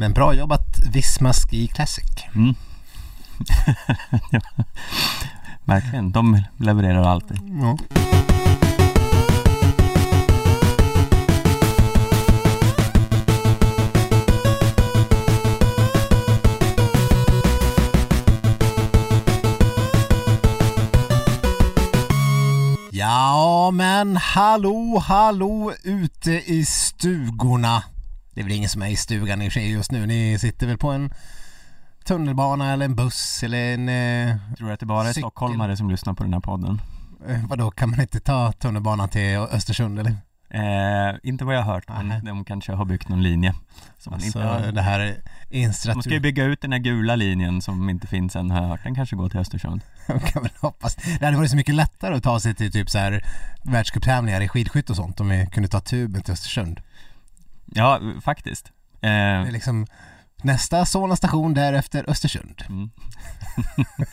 Men bra jobbat Visma Ski Classic. Mm. ja. Verkligen, de levererar alltid. Ja. Ja men hallå hallå ute i stugorna. Det är väl ingen som är i stugan i sig just nu. Ni sitter väl på en tunnelbana eller en buss eller en... Eh, Tror att det bara är Cykel. stockholmare som lyssnar på den här podden? eh, vadå, kan man inte ta tunnelbanan till Östersund eller? Eh, inte vad jag har hört, men de kanske har byggt någon linje som Alltså inte har. det här De ska ju instratur... bygga ut den här gula linjen som inte finns än har jag hört. Den kanske går till Östersund. kan väl hoppas. Det hade varit så mycket lättare att ta sig till typ så här världscuptävlingar i skidskytte och sånt om vi kunde ta tuben till Östersund. Ja, faktiskt. Eh, Det är liksom nästa Solna station därefter Östersund. mm.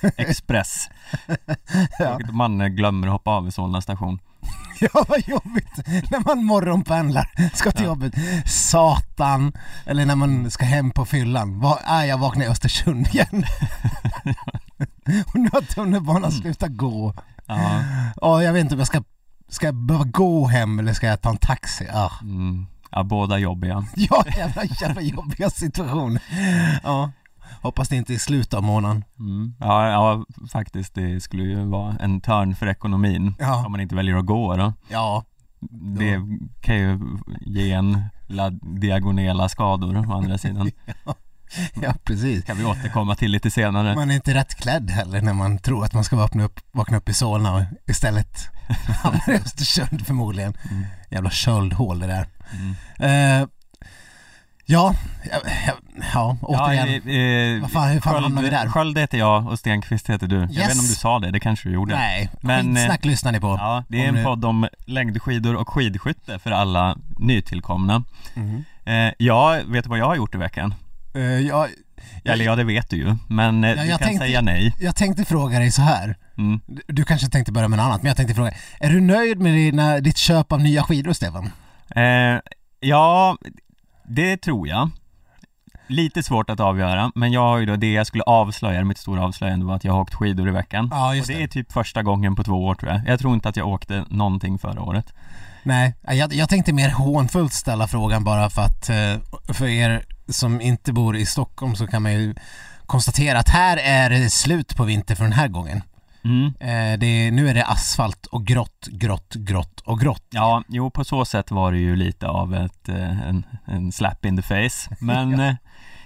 Express. Ja. Man eh, glömmer att hoppa av vid Solna station. Ja vad jobbigt när man morgonpendlar, ska till Ja. jobbet. Satan! Eller när man ska hem på fyllan. Va, ah, jag vaknar i Östersund igen. och nu har tunnelbanan slutat gå. Ja, Ja, jag vet inte om jag ska, ska jag behöva gå hem eller ska jag ta en taxi? Ah. mm. Ja båda jobbiga. Ja, jävla, jävla jobbiga situation. Ja, hoppas det inte är slut av månaden. Mm. Ja, ja, faktiskt. Det skulle ju vara en törn för ekonomin. Ja. Om man inte väljer att gå då. Ja, Det kan ju ge en la diagonala skador å andra sidan. ja precis. kan vi återkomma till lite senare. Man är inte rätt klädd heller när man tror att man ska vakna upp, vakna upp i Solna och istället hamnar i Östersund förmodligen. Mm. Jävla köldhål det där. Mm. Eh, ja, ja, ja, ja, återigen. eh, Vad fan, hur fan Sköld- hamnade vi där? Sköld heter jag och Stenqvist heter du. Jag Yes. vet inte om du sa det, det kanske du gjorde. Nej, Men, eh, skitsnack lyssnar ni på. Ja, det är en podd om längdskidor och skidskytte för alla nytillkomna. Mhm. Eh, ja, vet du vad jag har gjort i veckan? Eh, jag, Eller ja, det vet du ju, men eh, Ja, du jag kan tänkte- säga nej. jag tänkte fråga dig så här. Mm. Du- kanske tänkte börja med något annat, men jag tänkte fråga. Är du nöjd med dina, ditt köp av nya skidor, Stefan? Eh, ja, det tror jag. Lite svårt att avgöra, men jag har ju då det jag skulle avslöja, mitt stora avslöjande var att jag har åkt skidor i veckan. Ja, och det är typ första gången på två år tror jag. Jag tror inte att jag åkte någonting förra året. Nej, jag, jag tänkte mer hånfullt ställa frågan bara för att eh, för er som inte bor i Stockholm så kan man ju konstatera att här är det slut på vinter för den här gången. Mm. Eh, är, nu är det asfalt och grått, grått, grått och grått. Ja, jo på så sätt var det ju lite av ett, eh, en, en slap in the face. Men eh,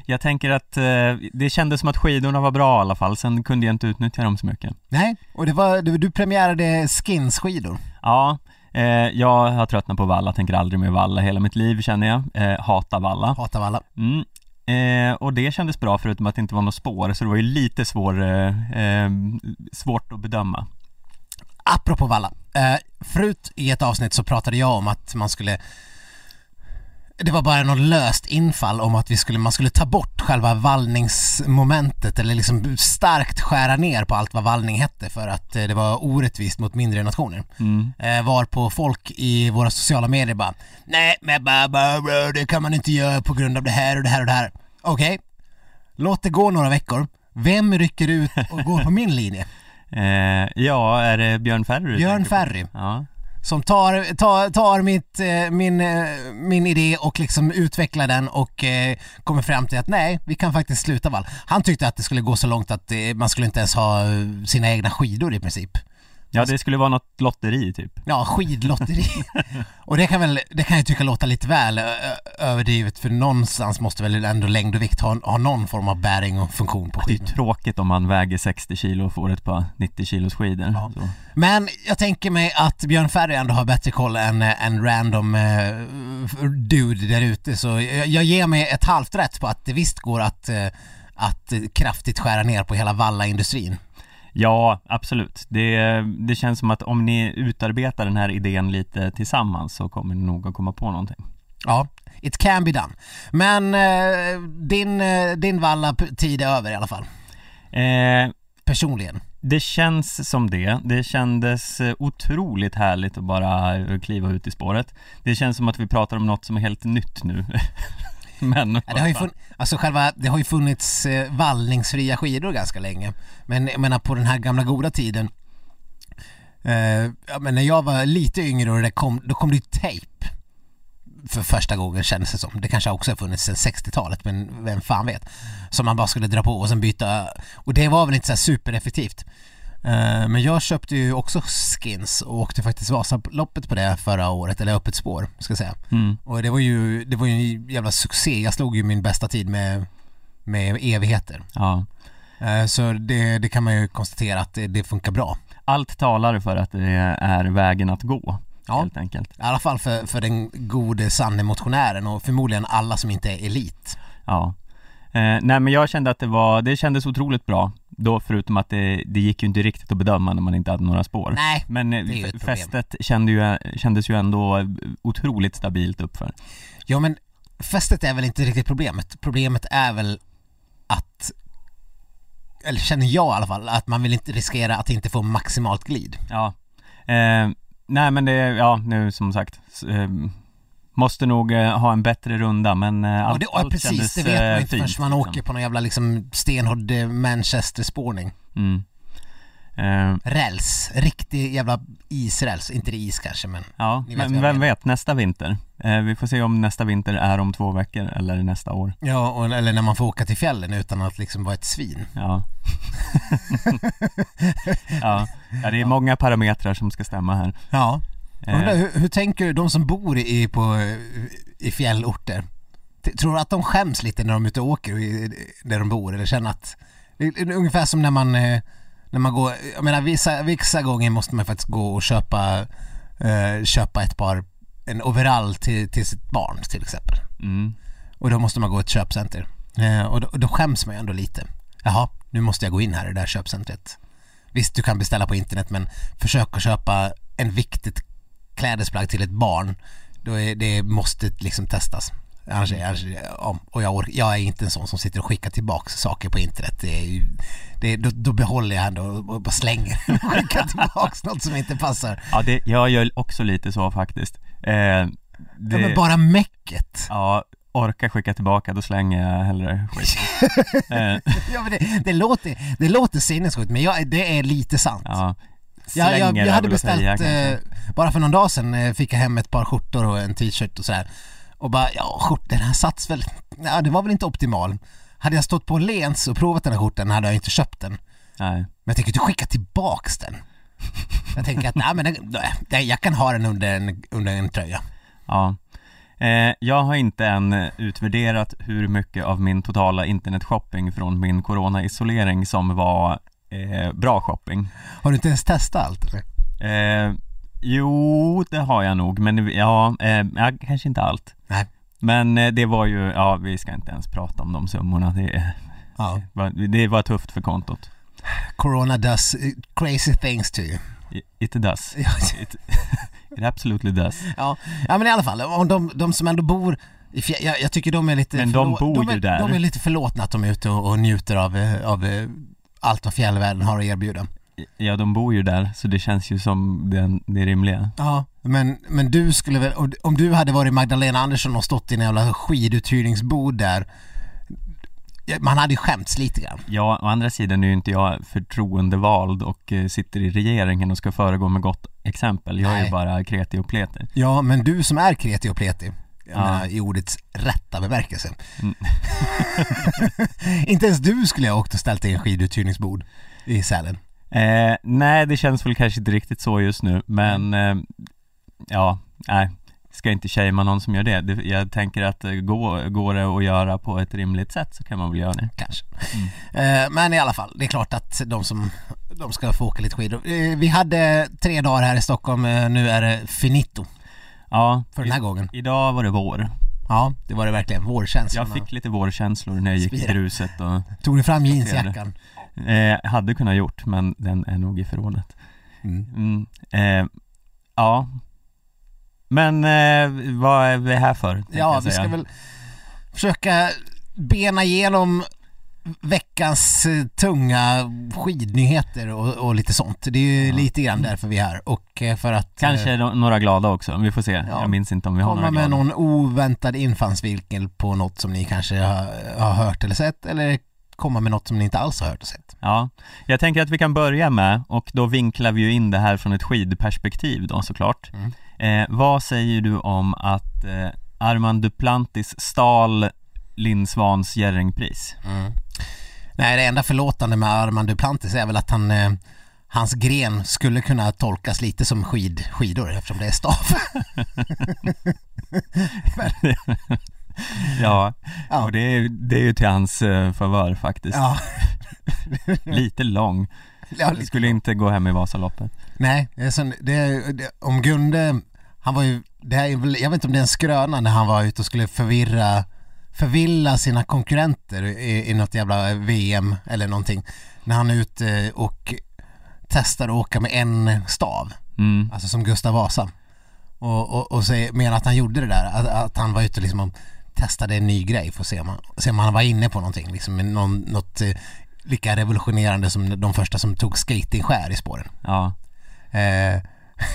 jag tänker att eh, det kändes som att skidorna var bra i alla fall, sen kunde jag inte utnyttja dem så mycket. Nej, och det var, du, du premiärade skinsskidor. Ja, jag har tröttnat på valla, tänker aldrig mer valla hela mitt liv känner jag. Eh, hatar valla. Hatar alla. Mm. Eh, och det kändes bra förutom att det inte var något spår, så det var ju lite svår, eh, eh, svårt att bedöma. Apropå valla. Eh, förut i ett avsnitt så pratade jag om att man skulle det var bara något löst infall om att vi skulle, man skulle ta bort själva vallningsmomentet eller liksom starkt skära ner på allt vad vallning hette för att eh, det var orättvist mot mindre nationer. Mm. Eh, var på folk i våra sociala medier bara Nej men bara, det kan man inte göra på grund av det här och det här och det här. Okej, låt det gå några veckor. Vem rycker ut och går på min linje? Eh, ja, är det Björn Ferry Björn? Ferry. Ja. Som tar, tar, tar mitt, eh, min, eh, min idé och liksom utvecklar den och eh, kommer fram till att nej, vi kan faktiskt sluta vall. Han tyckte att det skulle gå så långt att man skulle inte ens ha sina egna skidor i princip ja, det skulle vara något lotteri typ. Ja, skidlotteri. och det kan väl, det kan jag tycka låta lite väl överdrivet för någonstans måste väl ändå längd och vikt ha, ha någon form av bäring och funktion på Det är skidorna. tråkigt om man väger 60 kilo och får ett par 90 kilos skidor. Ja. Men jag tänker mig att Björn Ferry ändå har bättre koll än en random eh, dude där ute så jag, jag ger mig ett halvt rätt på att det visst går att, eh, att kraftigt skära ner på hela vallaindustrin. Ja, absolut. Det, det känns som att om ni utarbetar den här idén lite tillsammans så kommer ni nog att komma på någonting. Ja, it can be done. Men eh, din, eh, din valla-tid är över i alla fall. Eh, Personligen. det känns som det. Det kändes eh, otroligt härligt att bara eh, kliva ut i spåret. Det känns som att vi pratar om något som är helt nytt nu. Men Ja, det, har ju fun- alltså själva, det har ju funnits eh, vallningsfria skidor ganska länge. Men jag menar på den här gamla goda tiden eh, men när jag var lite yngre och det kom, då kom det ju tejp för första gången kändes det som. Det kanske också har funnits sedan 60-talet men vem fan vet. Som man bara skulle dra på och sen byta och det var väl inte så supereffektivt. Eh, Men jag köpte ju också skins och åkte faktiskt Vasaloppet på det förra året, eller öppet spår ska jag säga. mm, Och det var ju, det var ju en jävla succé. Jag slog ju min bästa tid med, med evigheter. ja. Eh, Så det, det kan man ju konstatera att det, det funkar bra. Allt talar för att det är vägen att gå, Ja. helt enkelt. I alla fall för, för den gode sanne motionären och förmodligen alla som inte är elit. Ja. Eh, nej men jag kände att det var, det kändes otroligt bra då förutom att det, det gick ju inte riktigt att bedöma när man inte hade några spår. Nej, Men eh, det är ju ett f- problem. fästet kände ju, kändes ju ändå otroligt stabilt uppför. ja men fästet är väl inte riktigt problemet. Problemet är väl att eller känner jag i alla fall, att man vill inte riskera att inte få maximalt glid. Ja. Eh, nej men det, ja nu som sagt, eh, måste nog eh, ha en bättre runda men eh, allt, och det, allt precis, kändes, det vet man eh, inte förrän man liksom. åker på någon jävla liksom stenhård Manchester-spårning. Mm. Eh, Räls, riktig jävla isräls, inte det is kanske men ja, vet men vem vet, nästa vinter. Eh, vi får se om nästa vinter är om två veckor eller nästa år. Ja, och, eller när man får åka till fjällen utan att liksom vara ett svin. Ja. ja. ja, det är många parametrar som ska stämma här. Ja. Undrar, Eh, hur, hur tänker de som bor i, på, i fjällorter? Tror du att de skäms lite när de är ute och åker där de bor eller känner att ungefär som när man eh, när man går, jag menar vissa, vissa gånger måste man faktiskt gå och köpa eh, köpa ett par en overall till, till sitt barn till exempel. mm. Och då måste man gå till ett köpcenter. Och, då, och då skäms man ju ändå lite. Jaha, nu måste jag gå in här i det där köpcentret. Visst, du kan beställa på internet men försök att köpa en viktigt klädesplagg till ett barn. Då är, det måste liksom testas. Annars, annars, och jag, jag är inte en sån som sitter och skickar tillbaks saker på internet. Det är ju, det, då, då behåller jag ändå och bara slänger och skickar tillbaks något som inte passar. Ja, det, jag gör också lite så faktiskt. Eh, det, Ja, men bara mäcket. ja, orka skicka tillbaka, då slänger jag hellre skit. Ja, men det, det, låter, det låter sinnessjukt men jag, det är lite sant. ja. Jag, jag, Slänger jag är hade säga, beställt, kanske. eh, bara för någon dag sedan eh, fick jag hem ett par skjortor och en t-shirt och sådär. Och bara, ja skjortan här sats väl, ja det var väl inte optimal. Hade jag stått på Lens och provat den här skjortan hade jag inte köpt den. Nej. Men jag tänker inte skicka tillbaks den. Jag tänker att, nej men den, jag kan ha den under en, under en tröja. Ja. Eh, jag har inte än utvärderat hur mycket av min totala internetshopping från min corona-isolering som var eh, bra shopping. Har du inte ens testat allt eller? Eh, jo, det har jag nog, men ja, eh, kanske inte allt. Nej. Men eh, det var ju, ja vi ska inte ens prata om de summorna. Det, Ja. var, det var tufft för kontot. Corona does eh, crazy things to you. It, does. It, it absolutely does. Ja, ja men i alla fall, om de, de som ändå bor i fjä- jag, jag tycker de är lite Men de bor de är, ju där. De är lite förlåtna att de är ute och, och njuter av, eh, av allt vad fjällvärlden har att erbjuda. Ja, de bor ju där, så det känns ju som det, det rimliga. Ja, men, men du skulle väl, om du hade varit Magdalena Andersson och stått i en jävla skiduthyrningsbod där man hade ju skämts lite grann. Ja, å andra sidan är ju inte jag förtroendevald och eh, sitter i regeringen och ska föregå med gott exempel. Jag är Nej. ju bara kreti och pleti. Ja, men du som är kreti och pleti, Ja. i ordets rätta bemärkelse. Mm. Inte ens du skulle jag ha åkt och ställt dig i en skiduthyrningsbod i Sälen. Eh, nej, det känns väl kanske inte riktigt så just nu, men eh, ja, nej, ska inte shamea någon som gör det. det jag tänker att eh, gå, går det att göra på ett rimligt sätt så kan man väl göra det. kanske. Mm. Eh, Men i alla fall, det är klart att de som de ska få åka lite skidor. Eh, Vi hade tre dagar här i Stockholm, nu är det finito Ja, för den här gången. idag var det vår. Ja, det var det verkligen. Vårkänslan. Jag fick lite vårkänslor när jag gick i gruset och Tog du fram jeansjackan? eh, hade kunnat gjort, men den är nog i förrådet. Mm. Mm, eh, ja. Men eh, vad är vi här för? Ja, vi ska väl försöka bena igenom veckans eh, tunga skidnyheter och, och lite sånt. Det är ju Ja. lite grann därför vi är här och eh, för att Kanske eh, några glada också, vi får se. Jag minns inte om vi har komma några med glada. någon oväntad infallsvinkel på något som ni kanske har, har hört eller sett eller komma med något som ni inte alls har hört och sett. Ja, jag tänker att vi kan börja med, och då vinklar vi ju in det här från ett skidperspektiv då såklart. Mm. Eh, vad säger du om att eh, Armand Duplantis stal Linn Svans Jerringpris? Mm. Nej, det enda förlåtande med Armand Duplantis är väl att han eh, Hans gren skulle kunna tolkas lite som skid, skidor eftersom det är stav. Ja, Ja. och det är, det är ju till hans eh, favör faktiskt. Ja. Lite lång. ja Det skulle inte gå hem i Vasaloppet. Nej, det det, om Gunde, han var ju, det här jag vet inte om det är en skröna när han var ute och skulle förvirra, förvilla sina konkurrenter i, i något jävla VM eller någonting. När han är ute och testar att åka med en stav, Mm. alltså som Gustav Vasa. Och, och, och säger, menar att han gjorde det där, att, att han var ute liksom och testade en ny grej för att se om han, se om han var inne på någonting, liksom någon, något eh, lika revolutionerande som de första som tog skatingskär i spåren. Ja. Eh,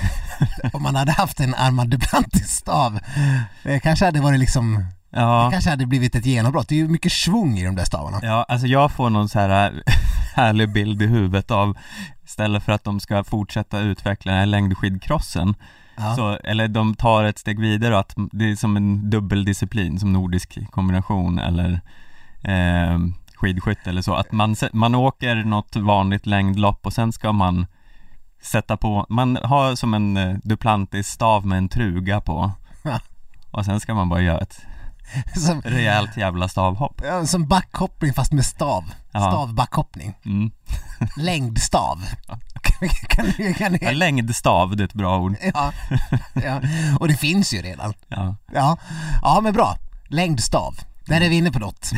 om man hade haft en Armand Duplantis-stav, det kanske hade varit liksom, det Ja. kanske hade blivit ett genombrott. Det är ju mycket svung i de där stavarna. Ja, alltså jag får någon så här härlig bild i huvudet av Istället för att de ska fortsätta utveckla den här längdskidcrossen Ja. så, Eller de tar ett steg vidare att det är som en dubbeldisciplin, som nordisk kombination eller eh, skidskytte eller så Att man, man åker något vanligt längdlopp och sen ska man sätta på, man har som en eh, Duplantis-stav med en truga på Ja. Och sen ska man bara göra ett Som, rejält jävla stavhopp ja, som backhoppning fast med stav. Ja. Stavbackhoppning. mm. Längdstav. kan, kan, kan, Ja, Längdstav, det är ett bra ord ja, ja, och det finns ju redan. Ja, Ja, ja men bra. Längdstav. Där är vi inne på något.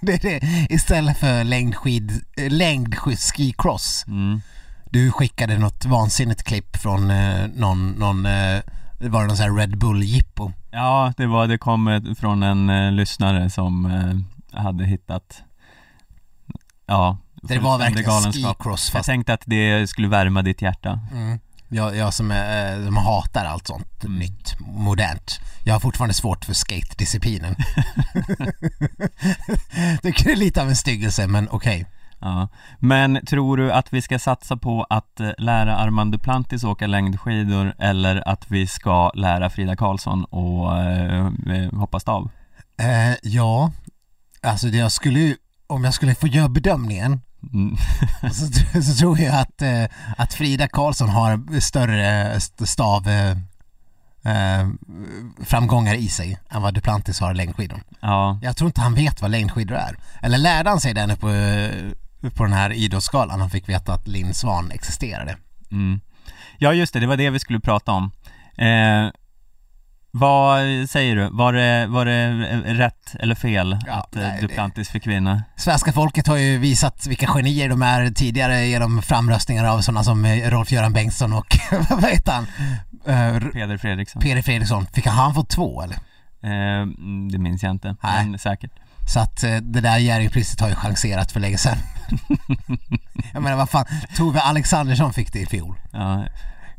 det är det. Istället för längdskid, eh, längdskidskicross. mm. Du skickade något vansinnigt klipp från eh, någon, någon eh, det var någon sån här Red Bull-jippo. Ja det var, det kom eh, från en eh, lyssnare som eh, hade hittat Ja Det var verkligen skicross Jag fast tänkte att det skulle värma ditt hjärta mm. jag, jag som, är, eh, som hatar allt sånt Mm. nytt, modernt. Jag har fortfarande svårt för skate-disciplinen. Tycker det är lite av en styggelse men okej. Ja, men tror du att vi ska satsa på att eh, lära Armand Duplantis åka längdskidor eller att vi ska lära Frida Karlsson och eh, eh, hoppa stav? Eh, ja, alltså det jag skulle om jag skulle få göra bedömningen Mm. så, så tror jag att, eh, att Frida Karlsson har större st- stav eh, eh, framgångar i sig än vad Duplantis har längdskidor. Ja, Jag tror inte han vet vad längdskidor är. Eller lärde han sig det nu på, eh, på den här idrottsskalan han fick veta att Linn Svan existerade. mm. ja just det, det var det vi skulle prata om eh, Vad säger du? Var det, var det rätt eller fel Ja, att eh, nej, det- Duplantis fick vinna? Svenska folket har ju visat vilka genier de är tidigare genom framröstningar av sådana som eh, Rolf-Göran Bengtsson och vad heter han? Eh, Peder Fredriksson? Peder Fredriksson. Fick han få två eller? Eh, mm, det minns jag inte, Nej. men säkert Så att eh, det där Jerringpriset har ju chanserat för länge sedan. Jag menar vad fan, Tove Alexandersson fick det i fjol. ja,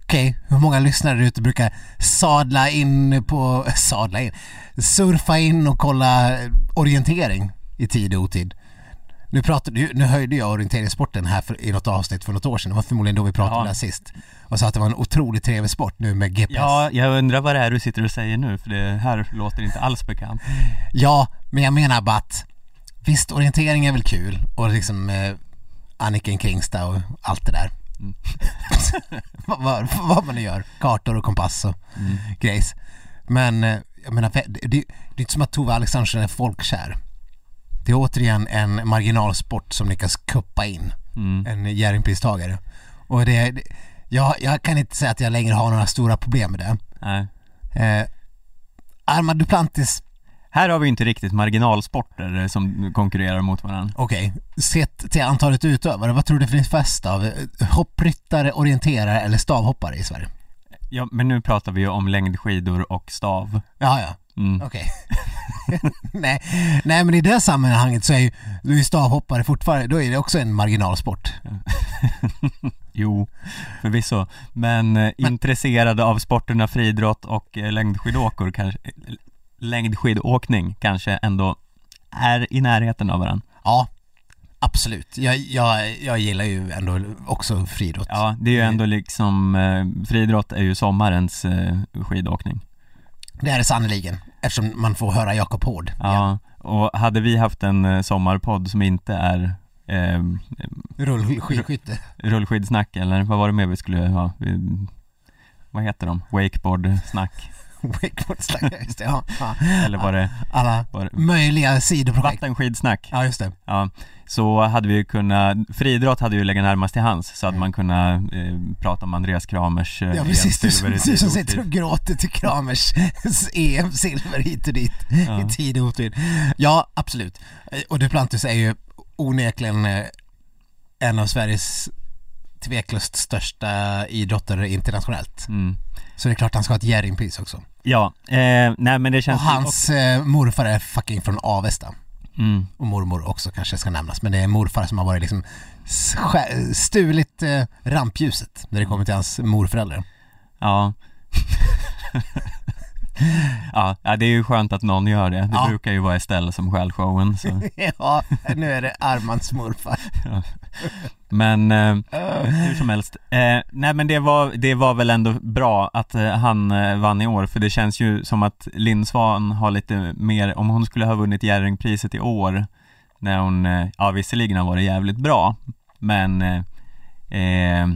Okej, hur många lyssnare där ute brukar sadla in på, sadla in, surfa in och kolla orientering i tid och otid? Nu, pratade, nu höjde jag orienteringssporten här för, i något avsnitt för något år sedan, det var förmodligen då vi pratade Ja. om det här sist. Och sa att det var en otroligt trevlig sport nu med GPS. ja, jag undrar vad det är du sitter och säger nu, för det här låter inte alls bekant Ja, men jag menar bara att visst, orientering är väl kul och liksom eh, Anniken Kringstad och allt det där. Mm. vad, vad, vad man nu gör, kartor och kompass och mm. grejs. Men eh, jag menar, det, det, det är inte som att Tove Alexandersson är folkkär. Det är återigen en marginalsport som lyckas kuppa in Mm. en Jerringpristagare. Och det, det jag, jag kan inte säga att jag längre har några stora problem med det. Nej. Eh, Armand Duplantis Här har vi inte riktigt marginalsporter eh, som konkurrerar mot varandra Okej, sett till antalet utövare, vad tror du finns flest av? Eh, Hoppryttare, orienterare eller stavhoppare i Sverige? Ja, men nu pratar vi ju om längdskidor och stav Ja, ja. Mm. Okej. nej. nej, men i det sammanhanget så är ju, du är stavhoppare fortfarande, då är det också en marginalsport. Jo, förvisso. Men, eh, intresserade av sporterna friidrott och längdskidåkor kanske, längdskidåkning kanske ändå är i närheten av varandra. Ja, absolut. Jag, jag, jag gillar ju ändå också friidrott. Ja, det är ju ändå liksom, eh, friidrott är ju sommarens eh, skidåkning. Det är det sannerligen, eftersom man får höra Jakob Hård. Ja, och hade vi haft en eh, sommarpodd som inte är eh, Rullskidskytte. rullskidsnack eller vad var det mer vi skulle ha? Vad heter de? Wakeboardsnack? Wakeboardslack, just det. Ja. ja. Eller var det, Alla var det möjliga sidoprojekt. vattenskidsnack? Ja, just det. Ja, så hade vi kunnat, friidrott hade ju legat närmast till hands så hade man kunnat eh, prata om Andreas Kramers eh, Ja precis, du, som- du som sitter och gråter till Kramers EM-silver hit och dit Ja. i tid och otid. Ja, absolut. Eh, Och Duplantis är ju onekligen eh, en av Sveriges tveklöst största idrottare internationellt. Mm. Så det är klart han ska ha ett Jerringpris också. Ja, eh, nej men det Och känns hans eh, morfar är fucking från Avesta. mm. Och mormor också kanske ska nämnas, men det är morfar som har varit liksom stulit eh, rampljuset när det kommer till hans morföräldrar. Ja Ja, det är ju skönt att någon gör det. Det Ja. brukar ju vara Estelle som stjäl showen så. ja, nu är det Armands morfar. Men eh, hur som helst. Eh, nej men det var, det var väl ändå bra att eh, han eh, vann i år för det känns ju som att Linn Svan har lite mer, om hon skulle ha vunnit Jerringpriset i år när hon, eh, ja visserligen har varit jävligt bra men eh,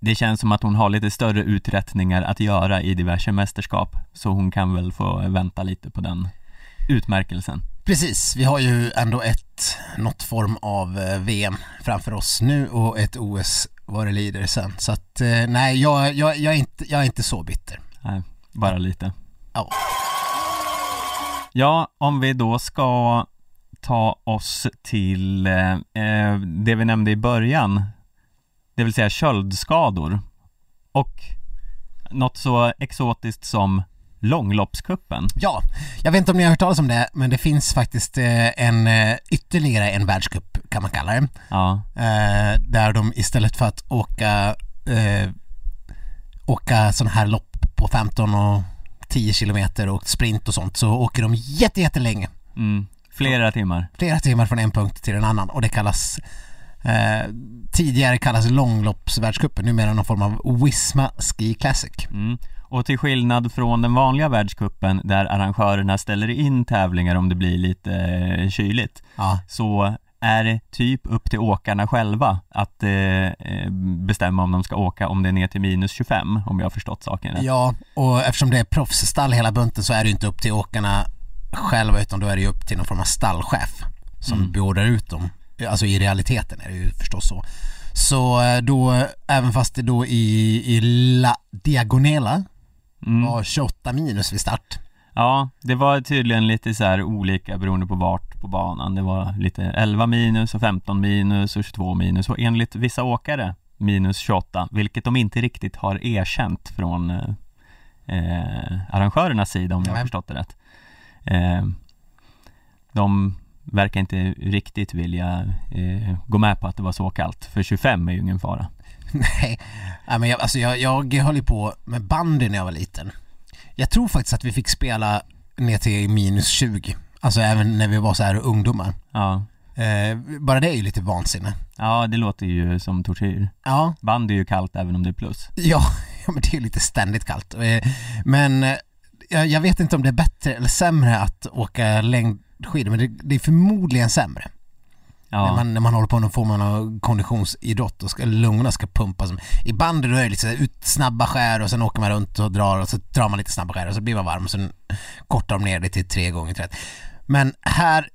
det känns som att hon har lite större uträttningar att göra i diverse mästerskap så hon kan väl få vänta lite på den utmärkelsen. Precis, vi har ju ändå ett, något form av eh, VM framför oss nu och ett OS vad det lider sen. Så att eh, nej, jag, jag, jag, är inte, jag är inte så bitter. Nej, bara lite. Ja. Ja, om vi då ska ta oss till eh, eh, det vi nämnde i början, det vill säga köldskador och något så exotiskt som långloppskuppen. Ja, jag vet inte om ni har hört talas om det, men det finns faktiskt eh, en eh, ytterligare en världscup kan man kalla det. Ja, Eh, där de istället för att åka eh, åka sån här lopp på 15 och 10 kilometer och sprint och sånt så åker de jätte, jättelänge. mm, flera timmar. Flera timmar från en punkt till en annan och det kallas eh, tidigare kallas långloppsvärldscupen, numera någon form av Wisma Ski Classic. Mm. Och till skillnad från den vanliga världskuppen där arrangörerna ställer in tävlingar om det blir lite eh, kyligt Ja, så är det typ upp till åkarna själva att eh, eh, bestämma om de ska åka om det är ner till minus 25 om jag har förstått saken rätt. ja, och eftersom det är proffsstall hela bunten så är det inte upp till åkarna själva utan då är det ju upp till någon form av stallchef som Mm. beordrar ut dem. Alltså i realiteten är det ju förstås så. Så eh, då, även fast det då i, i La Diagonela Mm. var 28 minus vid start. Ja, det var tydligen lite så här olika beroende på vart på banan. Det var lite 11 minus och 15 minus och 22 minus och enligt vissa åkare minus 28, vilket de inte riktigt har erkänt från eh, eh, arrangörernas sida om jag har förstått det rätt. Eh, de verkar inte riktigt vilja eh, gå med på att det var så kallt, för 25 är ju ingen fara. Nej, men jag, alltså jag, jag höll ju på med bandy när jag var liten. Jag tror faktiskt att vi fick spela ner till minus 20. Alltså även när vi var så här ungdomar. Ja, Eh, bara det är ju lite vansinne. ja det låter ju som tortyr. Ja, Band är ju kallt även om det är plus. ja, ja men det är ju lite ständigt kallt. Eh, men eh, jag, jag vet inte om det är bättre eller sämre att åka längdskidor, men det, det är förmodligen sämre. När, Ja, man, när man håller på med någon form av konditionsidrott och ska, lungorna ska pumpas. I bandy då är det lite ut snabba skär och sen åker man runt och drar och så drar man lite snabba skär och så blir man varm och sen kortar de ner det till tre gånger 30. Men här,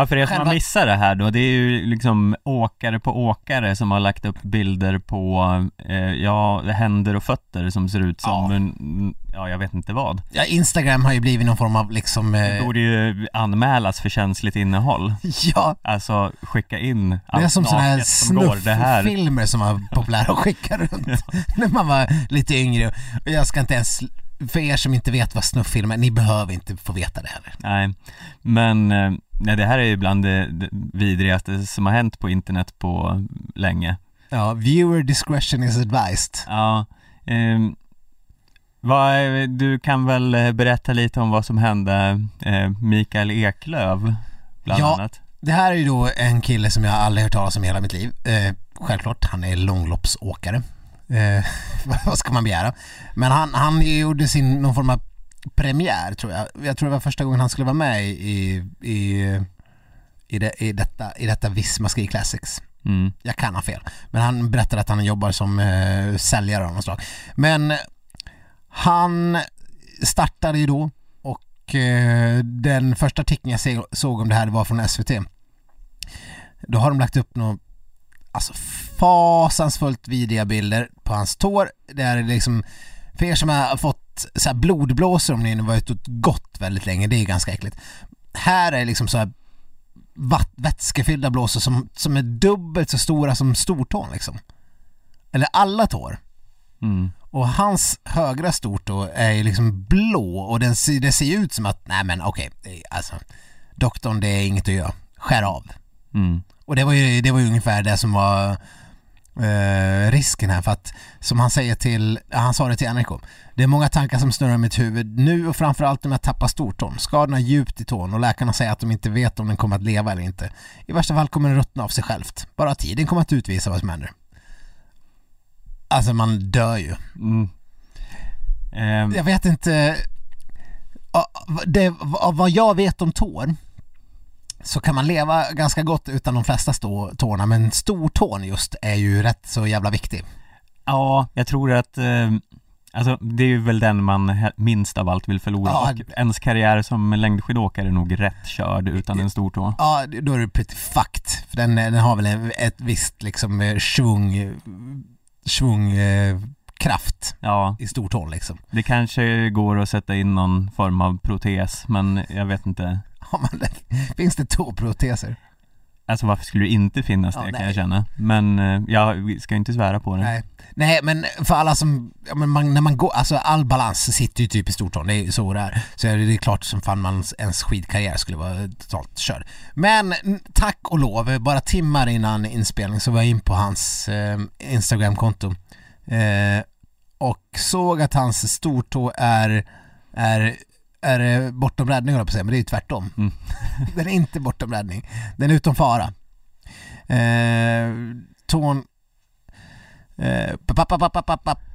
Ja för er som har missat det här då, det är ju liksom åkare på åkare som har lagt upp bilder på, eh, ja, händer och fötter som ser ut som, Ja. en, ja jag vet inte vad. ja, Instagram har ju blivit någon form av liksom, Det eh, borde ju anmälas för känsligt innåll. ja, Alltså skicka in det är allt som sådana här naket som. Det snufffilmer som var populära att skicka runt när man var lite yngre. Och jag ska inte ens för er som inte vet vad snufffilm är, ni behöver inte få veta det heller. Nej, men eh, nej, det här är ju bland det, det vidrigaste som har hänt på internet på länge. Ja, viewer discretion is advised. Ja, ehm, vad, du kan väl eh, berätta lite om vad som hände eh, Mikael Eklöf bland Ja. annat? Det här är ju då en kille som jag aldrig hört talas om i hela mitt liv. Eh, självklart, han är långloppsåkare. Eh, vad ska man begära? Men han, han gjorde sin, någon form av premiär tror jag. Jag tror det var första gången han skulle vara med i, i, i, det, i, detta, i detta Visma Ski Classics. Mm. Jag kan ha fel. Men han berättade att han jobbar som eh, säljare av något slag. Men han startade ju då och eh, den första artikeln jag såg om det här var från SVT. Då har de lagt upp några alltså fasansfullt vidriga bilder på hans tår. Det är liksom, för er som har fått så här blodblåsor om ni nu var ute och gått väldigt länge, det är ganska äckligt. Här är liksom så här vatt, vätskefyllda blåsor som, som är dubbelt så stora som stortån liksom. Eller alla tår. Mm. Och hans högra stortå är ju liksom blå och den, det ser ut som att, nej men okej, det- alltså doktorn det är inget att göra, skär av. Mm. Och det var ju, det var ju ungefär det som var eh, risken här för att som han säger till, han sa det till NRK. Det är många tankar som snurrar i mitt huvud nu och framförallt om jag tappar stortån. Skadorna är djupt i tån och läkarna säger att de inte vet om den kommer att leva eller inte. I värsta fall kommer den ruttna av sig självt. Bara tiden kommer att utvisa vad som händer. Alltså man dör ju. Mm. Ehm, Jag vet inte. Av vad jag vet om tår så kan man leva ganska gott utan de flesta stå, tårna men stortån just är ju rätt så jävla viktig. Ja, jag tror att eh, Alltså det är ju väl den man minst av allt vill förlora Ja. och ens karriär som längdskidåkare är nog rätt körd utan en stor tå. Ja, då är det pretty fucked. För den, den har väl en- ett visst liksom eh, svung, svung eh, kraft Ja, i stortån liksom. det kanske går att sätta in någon form av protes men jag vet inte man? Finns det tåproteser? Alltså varför skulle det inte finnas det Ja, kan jag känna Men eh, jag ska inte svära på det Nej. Nej men för alla som, ja, men man, när man går, alltså all balans sitter ju typ i stortån, det är ju så det är. Så är det är klart som fan man, ens skidkarriär skulle vara totalt körd. Men tack och lov, bara timmar innan inspelning så var jag in på hans eh, Instagramkonto eh, och såg att hans stortå är, är är eh, bortom räddning jag på säga, men det är ju tvärtom. Mm. Den är inte bortom räddning. Den är utom fara. Eh, tån Eh.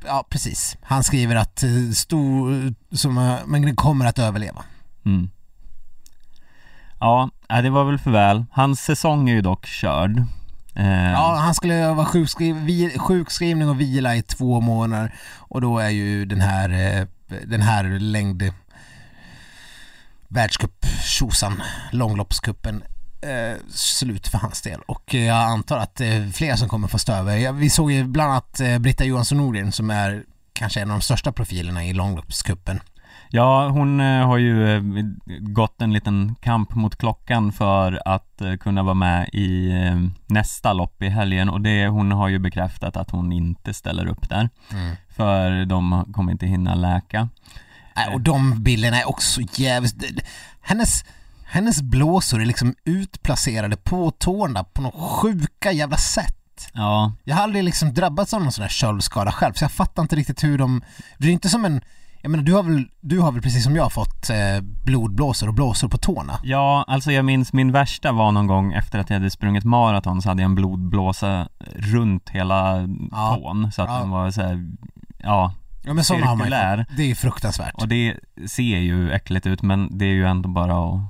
Ja, precis. Han skriver att eh, stor, som, eh, men den kommer att överleva. mm. Ja, nej, det var väl för väl Hans säsong är ju dock körd eh, Ja, han skulle vara sjukskriv, sjukskrivning och vila i två månader och då är ju den här, den här längd världscup tjosan, långloppscupen eh, slut för hans del och eh, jag antar att det är fler som kommer få stå över. Vi såg ju bland annat eh, Britta Johansson Nordgren som är kanske en av de största profilerna i långloppscupen. Ja, hon eh, har ju eh, gått en liten kamp mot klockan för att eh, kunna vara med i eh, nästa lopp i helgen och det, hon har ju bekräftat att hon inte ställer upp där för de kommer inte hinna läka. Nej, och de bilderna är också jävligt... Hennes, hennes blåsor är liksom utplacerade på tårna på något sjuka jävla sätt. Ja, Jag har aldrig liksom drabbats av någon sån här köldskada själv så jag fattar inte riktigt hur de... Det är inte som en... Jag menar du har väl, du har väl precis som jag fått eh, blodblåsor och blåsor på tårna? Ja, alltså jag minns min värsta var någon gång efter att jag hade sprungit maraton så hade jag en blodblåsa runt hela Ja. tån så att Ja. den var så här, ja, Ja men sådana har man ju. Det är fruktansvärt. och det ser ju äckligt ut men det är ju ändå bara att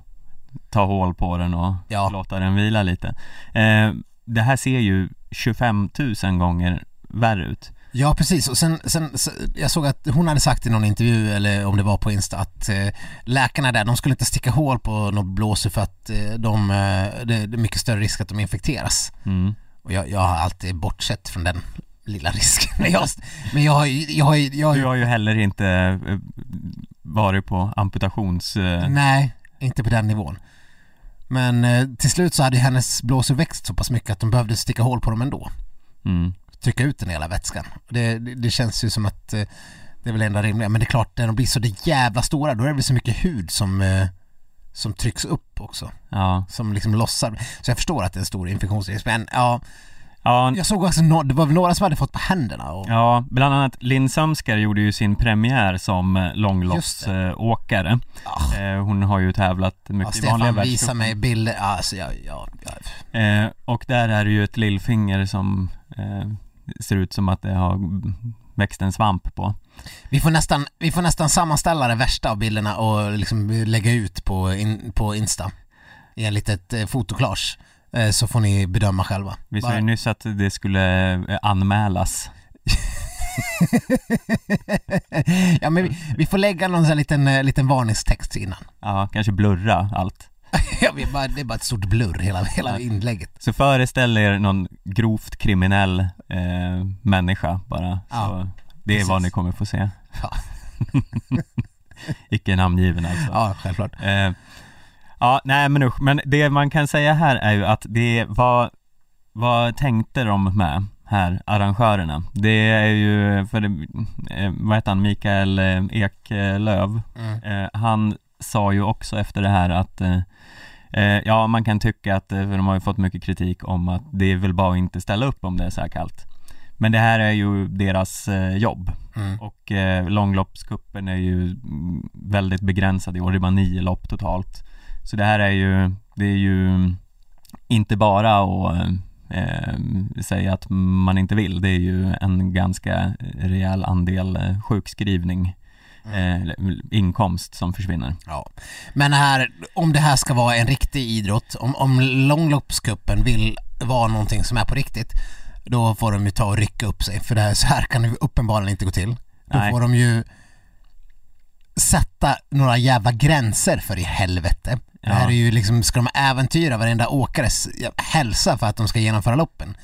ta hål på den och Ja. låta den vila lite. Eh, det här ser ju 25 000 gånger värre ut. Ja precis och sen, sen så, jag såg att hon hade sagt i någon intervju eller om det var på Insta att eh, läkarna där de skulle inte sticka hål på något blåsor för att eh, de, eh, det, det är mycket större risk att de infekteras. Mm. Och jag, jag har alltid bortsett från den lilla risken. Men jag, men jag har ju, jag har ju, jag har Du har ju heller inte eh, varit på amputations... Eh, nej, inte på den nivån. Men eh, till slut så hade hennes blåsor växt så pass mycket att de behövde sticka hål på dem ändå. mm. Trycka ut den hela vätskan. Det, det, det känns ju som att Det är väl enda rimliga, men det är klart när de blir så det jävla stora då är det väl så mycket hud som, som trycks upp också. Ja, Som liksom lossar. Så jag förstår att det är en stor infektionsrisk, men ja, ja, jag såg också, no, det var väl några som hade fått på händerna och ja bland annat Linn Sömskar gjorde ju sin premiär som eh, långloppsåkare. ah, Eh, hon har ju tävlat ja, mycket i vanliga Stefan världscupen. mig bilder, alltså ja, ja, ja. Eh, och där är det ju ett lillfinger som eh, ser ut som att det har växt en svamp på. Vi får nästan, vi får nästan sammanställa det värsta av bilderna och liksom lägga ut på, in, på Insta i en litet eh, fotokollage eh, så får ni bedöma själva. Vi sa ju nyss att det skulle eh, anmälas. ja men vi, vi får lägga någon sån liten, eh, liten varningstext innan. Ja, kanske blurra allt. ja, vi bara, det är bara ett stort blurr hela, hela inlägget. Så föreställ er någon grovt kriminell eh, människa bara. Ja, det är vad precis. ni kommer få se. Ja. Icke namngiven alltså. Ja, självklart. Eh, ja, nej men usch. Men det man kan säga här är ju att det var, vad tänkte de med här, arrangörerna? Det är ju, för det, eh, vad heter han, Mikael eh, Eklöv, Mm. eh, han sa ju också efter det här att Ja, man kan tycka att, för de har ju fått mycket kritik om att det är väl bara att inte ställa upp om det är så här kallt. Men det här är ju deras jobb Mm. och eh, långloppscupen är ju väldigt begränsad i år, det är bara nio lopp totalt. Så det här är ju, det är ju inte bara att eh, säga att man inte vill, det är ju en ganska rejäl andel eh, sjukskrivning, eh, eller inkomst som försvinner. Ja. Men här, om det här ska vara en riktig idrott, om, om långloppscupen vill vara någonting som är på riktigt, då får de ju ta och rycka upp sig, för det här, så här kan det uppenbarligen inte gå till. Då Nej. får de ju sätta några jävla gränser för i helvete. Det här är ju liksom, ska de äventyra varenda åkares hälsa för att de ska genomföra loppen?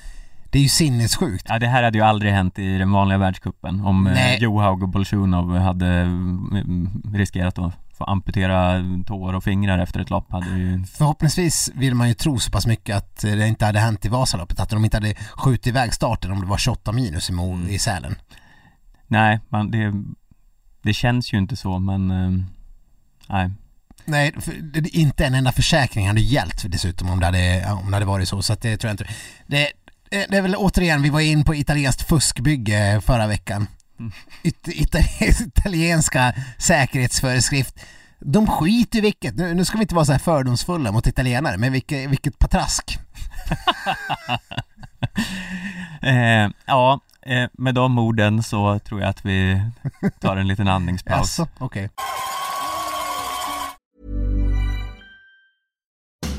Det är ju sinnessjukt. Ja, det här hade ju aldrig hänt i den vanliga världscupen om eh, Nej. Johaug och Bolsjunov hade mm, riskerat att få amputera tår och fingrar efter ett lopp hade ju Förhoppningsvis vill man ju tro så pass mycket att det inte hade hänt i Vasaloppet, att de inte hade skjutit iväg starten om det var 28 minus i, Mo- i Sälen. Nej, man, det, det känns ju inte så men eh, Nej, Nej, för inte en enda försäkring hade gällt dessutom om det hade, om det hade varit så, så det tror jag inte. Det, det är väl återigen, vi var in på italienskt fuskbygge förra veckan. It, ita- italienska säkerhetsföreskrift. De skiter i vilket, nu, nu ska vi inte vara så här fördomsfulla mot italienare, men vilket, vilket patrask. eh, Ja, eh, med de orden så tror jag att vi tar en liten andningspaus Alltså, okej.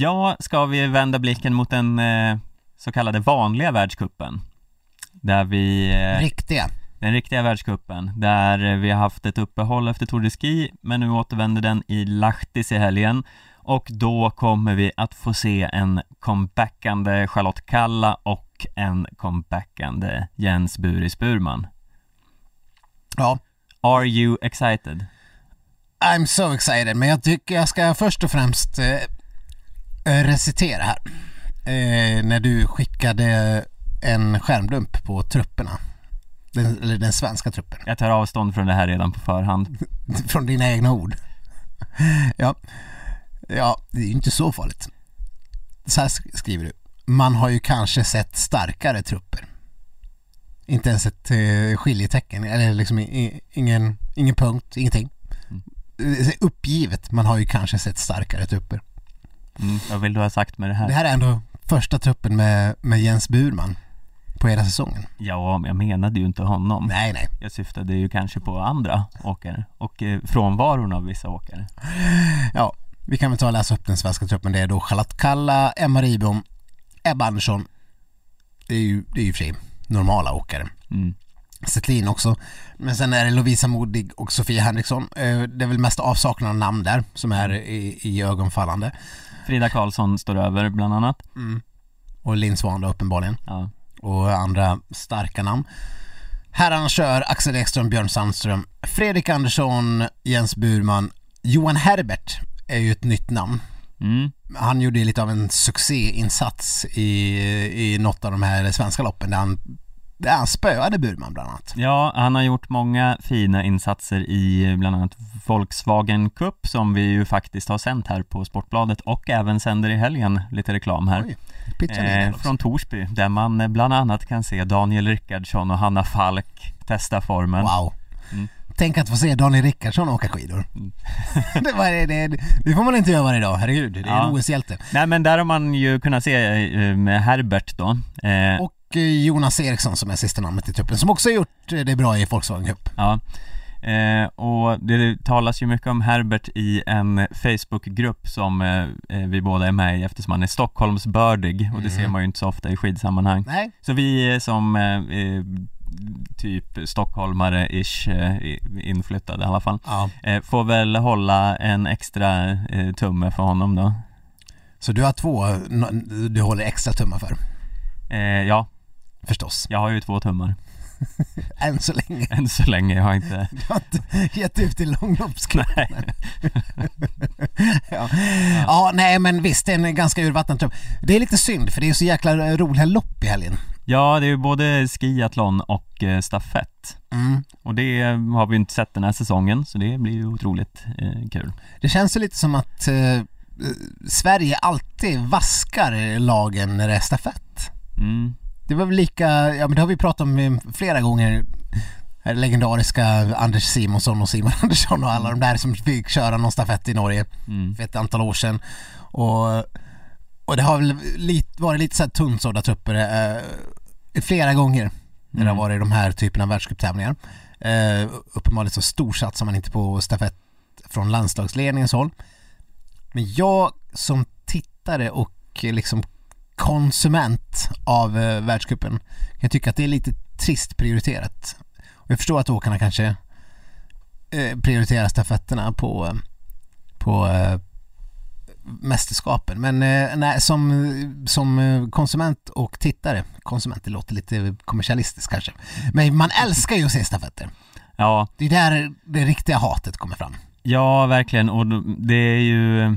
Ja, ska vi vända blicken mot den eh, så kallade vanliga världskuppen Där vi, eh, Riktiga. den riktiga världskuppen Där vi har haft ett uppehåll efter Tour de Ski Men nu återvänder den i Lahtis i helgen Och då kommer vi att få se en comebackande Charlotte Kalla och en comebackande Jens Buris Burman Ja. Are you excited? I'm so excited, men jag tycker jag ska först och främst eh, recitera här. Eh, när du skickade en skärmdump på trupperna. Den, eller den svenska truppen. Jag tar avstånd från det här redan på förhand Från dina egna ord. ja. ja, det är ju inte så farligt. Så här sk- skriver du. Man har ju kanske sett starkare trupper. Inte ens ett eh, skiljetecken, eller liksom i, ingen, ingen punkt, ingenting. Eh, Uppgivet, man har ju kanske sett starkare trupper. Mm, Vad vill du ha sagt med det här? Det här är ändå första truppen med, med Jens Burman på hela säsongen. Ja, men jag menade ju inte honom Nej, nej. Jag syftade ju kanske på andra åkare och eh, frånvaron av vissa åkare. Ja, vi kan väl ta och läsa upp den svenska truppen. Det är då Charlotte Kalla, Emma Ribom, Ebba Andersson. Det är ju, det är ju för sig normala åkare. Mm. Setlin också. Men sen är det Lovisa Modig och Sofia Henriksson. Eh, Det är väl mest avsaknad av namn där som är i, i ögonfallande. Frida Karlsson står över bland annat. Och Linn Svan då uppenbarligen. Ja. och andra starka namn. Herrarna kör Axel Ekström, Björn Sandström, Fredrik Andersson, Jens Burman, Johan Herbert är ju ett nytt namn. Mm. Han gjorde ju lite av en succéinsats i, i något av de här svenska loppen där han, där han spöade Burman bland annat. Ja, han har gjort många fina insatser i bland annat Volkswagen Cup som vi ju faktiskt har sänt här på Sportbladet och även sänder i helgen lite reklam här. Oj, Eh, från Torsby där man eh, bland annat kan se Daniel Rickardsson och Hanna Falk testa formen. Wow. Mm. Tänk att få se Daniel Rickardsson åka skidor. det, var, det, det, det får man inte göra varje dag, herregud. Det är Ja. en OS-hjälte. Nej men där har man ju kunnat se eh, med Herbert då. Eh, Och eh, Jonas Eriksson som är sista namnet i truppen, som också har gjort eh, det bra i Volkswagen Cup. Ja, eh, och det talas ju mycket om Herbert i en Facebookgrupp som eh, eh, vi båda är med i eftersom han är Stockholmsbördig och det ser man ju inte så ofta i skidsammanhang. Nej, Så vi eh, som eh, eh, typ stockholmare-ish eh, inflyttade i alla fall ja. eh, får väl hålla en extra eh, tumme för honom då. Så du har två du håller extra tummar för, Eh, ja, förstås. jag har ju två tummar Än så länge. än så länge. Jag har inte Du har inte gett ut i långloppsklubben. ja. ja, nej men visst, det är en ganska urvattnad trupp. Det är lite synd för det är så jäkla roliga lopp i helgen. Ja, det är ju både skiathlon och eh, stafett. Mm. Och det har vi inte sett den här säsongen, så det blir ju otroligt eh, kul. Det känns ju lite som att eh, Sverige alltid vaskar lagen när det är stafett. Mm. Det var väl lika, ja men det har vi pratat om flera gånger legendariska Anders Simonsson och Simon Andersson och alla de där som fick köra någon stafett i Norge Mm. för ett antal år sedan. Och, och det har väl lite, varit lite så här tunnsådda trupper eh, flera gånger när det har Mm. varit de här typerna av världscuptävlingar. Eh, uppenbarligen så storsatsar man inte på stafett från landslagsledningens håll. Men jag som tittare och liksom konsument av eh, världscupen kan tycka att det är lite trist prioriterat. Och jag förstår att åkarna kanske eh, prioriterar stafetterna på, eh, på eh, mästerskapen. Men eh, nej, som, som eh, konsument och tittare, konsument det låter lite kommersialistiskt kanske, men man älskar ju att se stafetter. Ja, Det är där det riktiga hatet kommer fram. ja verkligen och det är ju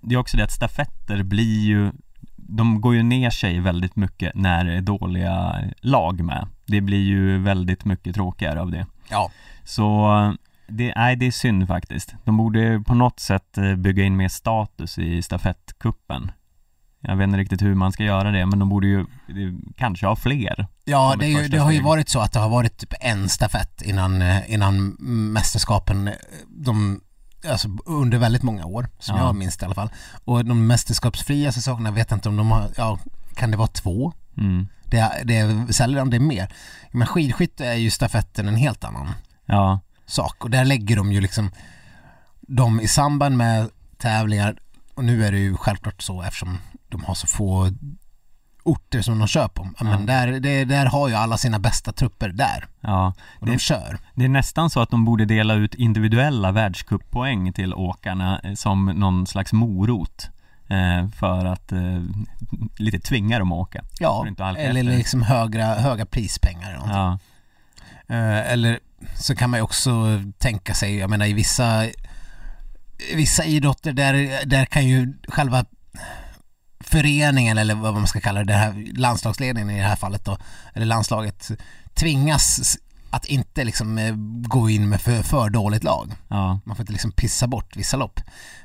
Det är också det att stafetter blir ju De går ju ner sig väldigt mycket när det är dåliga lag med Det blir ju väldigt mycket tråkigare av det Ja. Så det, nej, det är synd faktiskt. De borde på något sätt eh, bygga in mer status i stafettkuppen. Jag vet inte riktigt hur man ska göra det, men de borde ju kanske ha fler. Ja, det, ju, det har ju varit så att det har varit typ en stafett innan, eh, innan mästerskapen, eh, de, alltså under väldigt många år, som Ja. jag minns det i alla fall. Och de mästerskapsfria säsongerna vet jag inte om de har, ja, kan det vara två? Mm. Det, är- det är sällan det mer. Men skidskytte är ju stafetten en helt annan Ja, sak och där lägger de ju liksom de i samband med tävlingar och nu är det ju självklart så eftersom de har så få orter som de kör på. Men Ja. där, det, där har ju alla sina bästa trupper där ja. och de Det, kör. det är nästan så att de borde dela ut individuella världscuppoäng till åkarna eh, som någon slags morot. Eh, för att eh, lite tvinga dem att åka. Ja, halka eller efter. liksom högra, höga prispengar eller. Ja, Eh, eller så kan man ju också tänka sig, jag menar i vissa, vissa idrotter där, där kan ju själva föreningen eller vad man ska kalla det, det här landslagsledningen i det här fallet då, eller landslaget tvingas att inte liksom eh, gå in med för, för dåligt lag. ja, Man får inte liksom pissa bort vissa lopp.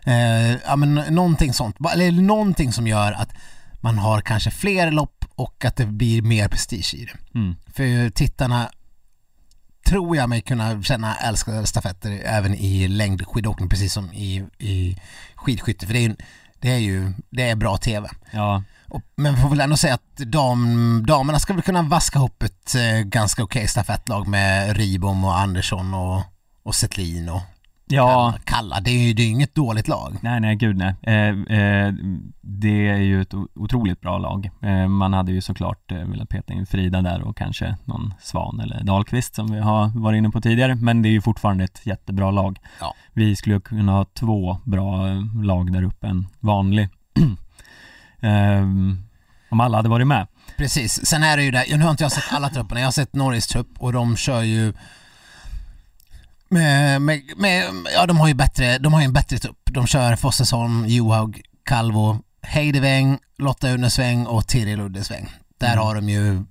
Eh, ja men någonting sånt, eller någonting som gör att man har kanske fler lopp och att det blir mer prestige i det. mm. För tittarna tror jag mig kunna känna älskar stafetter även i längdskidåkning precis som i, i skidskytte. För det är, ju- det är ju det är bra TV. ja, Och, men vi får väl ändå säga att dam, damerna ska väl kunna vaska ihop ett eh, ganska okej stafettlag med Ribom och Andersson och, och Setlin och Ja, Kalla. Det är ju det är inget dåligt lag. nej nej gud nej. Eh, eh, det är ju ett otroligt bra lag. Eh, man hade ju såklart eh, velat peta in Frida där och kanske någon Svan eller Dahlqvist som vi har varit inne på tidigare. Men det är ju fortfarande ett jättebra lag. Ja. Vi skulle kunna ha två bra eh, lag där uppe, en vanlig. Ehm, om alla hade varit med. Precis. Sen är det ju det, nu har inte jag sett alla trupperna, jag har sett Norris trupp och de kör ju med, med, med, ja de har ju bättre, de har ju en bättre trupp. De kör Fossesholm, Johaug, Calvo, Heideväng, Lotta Unnesväng och Tiril Uddesväng. Där Mm. har de ju,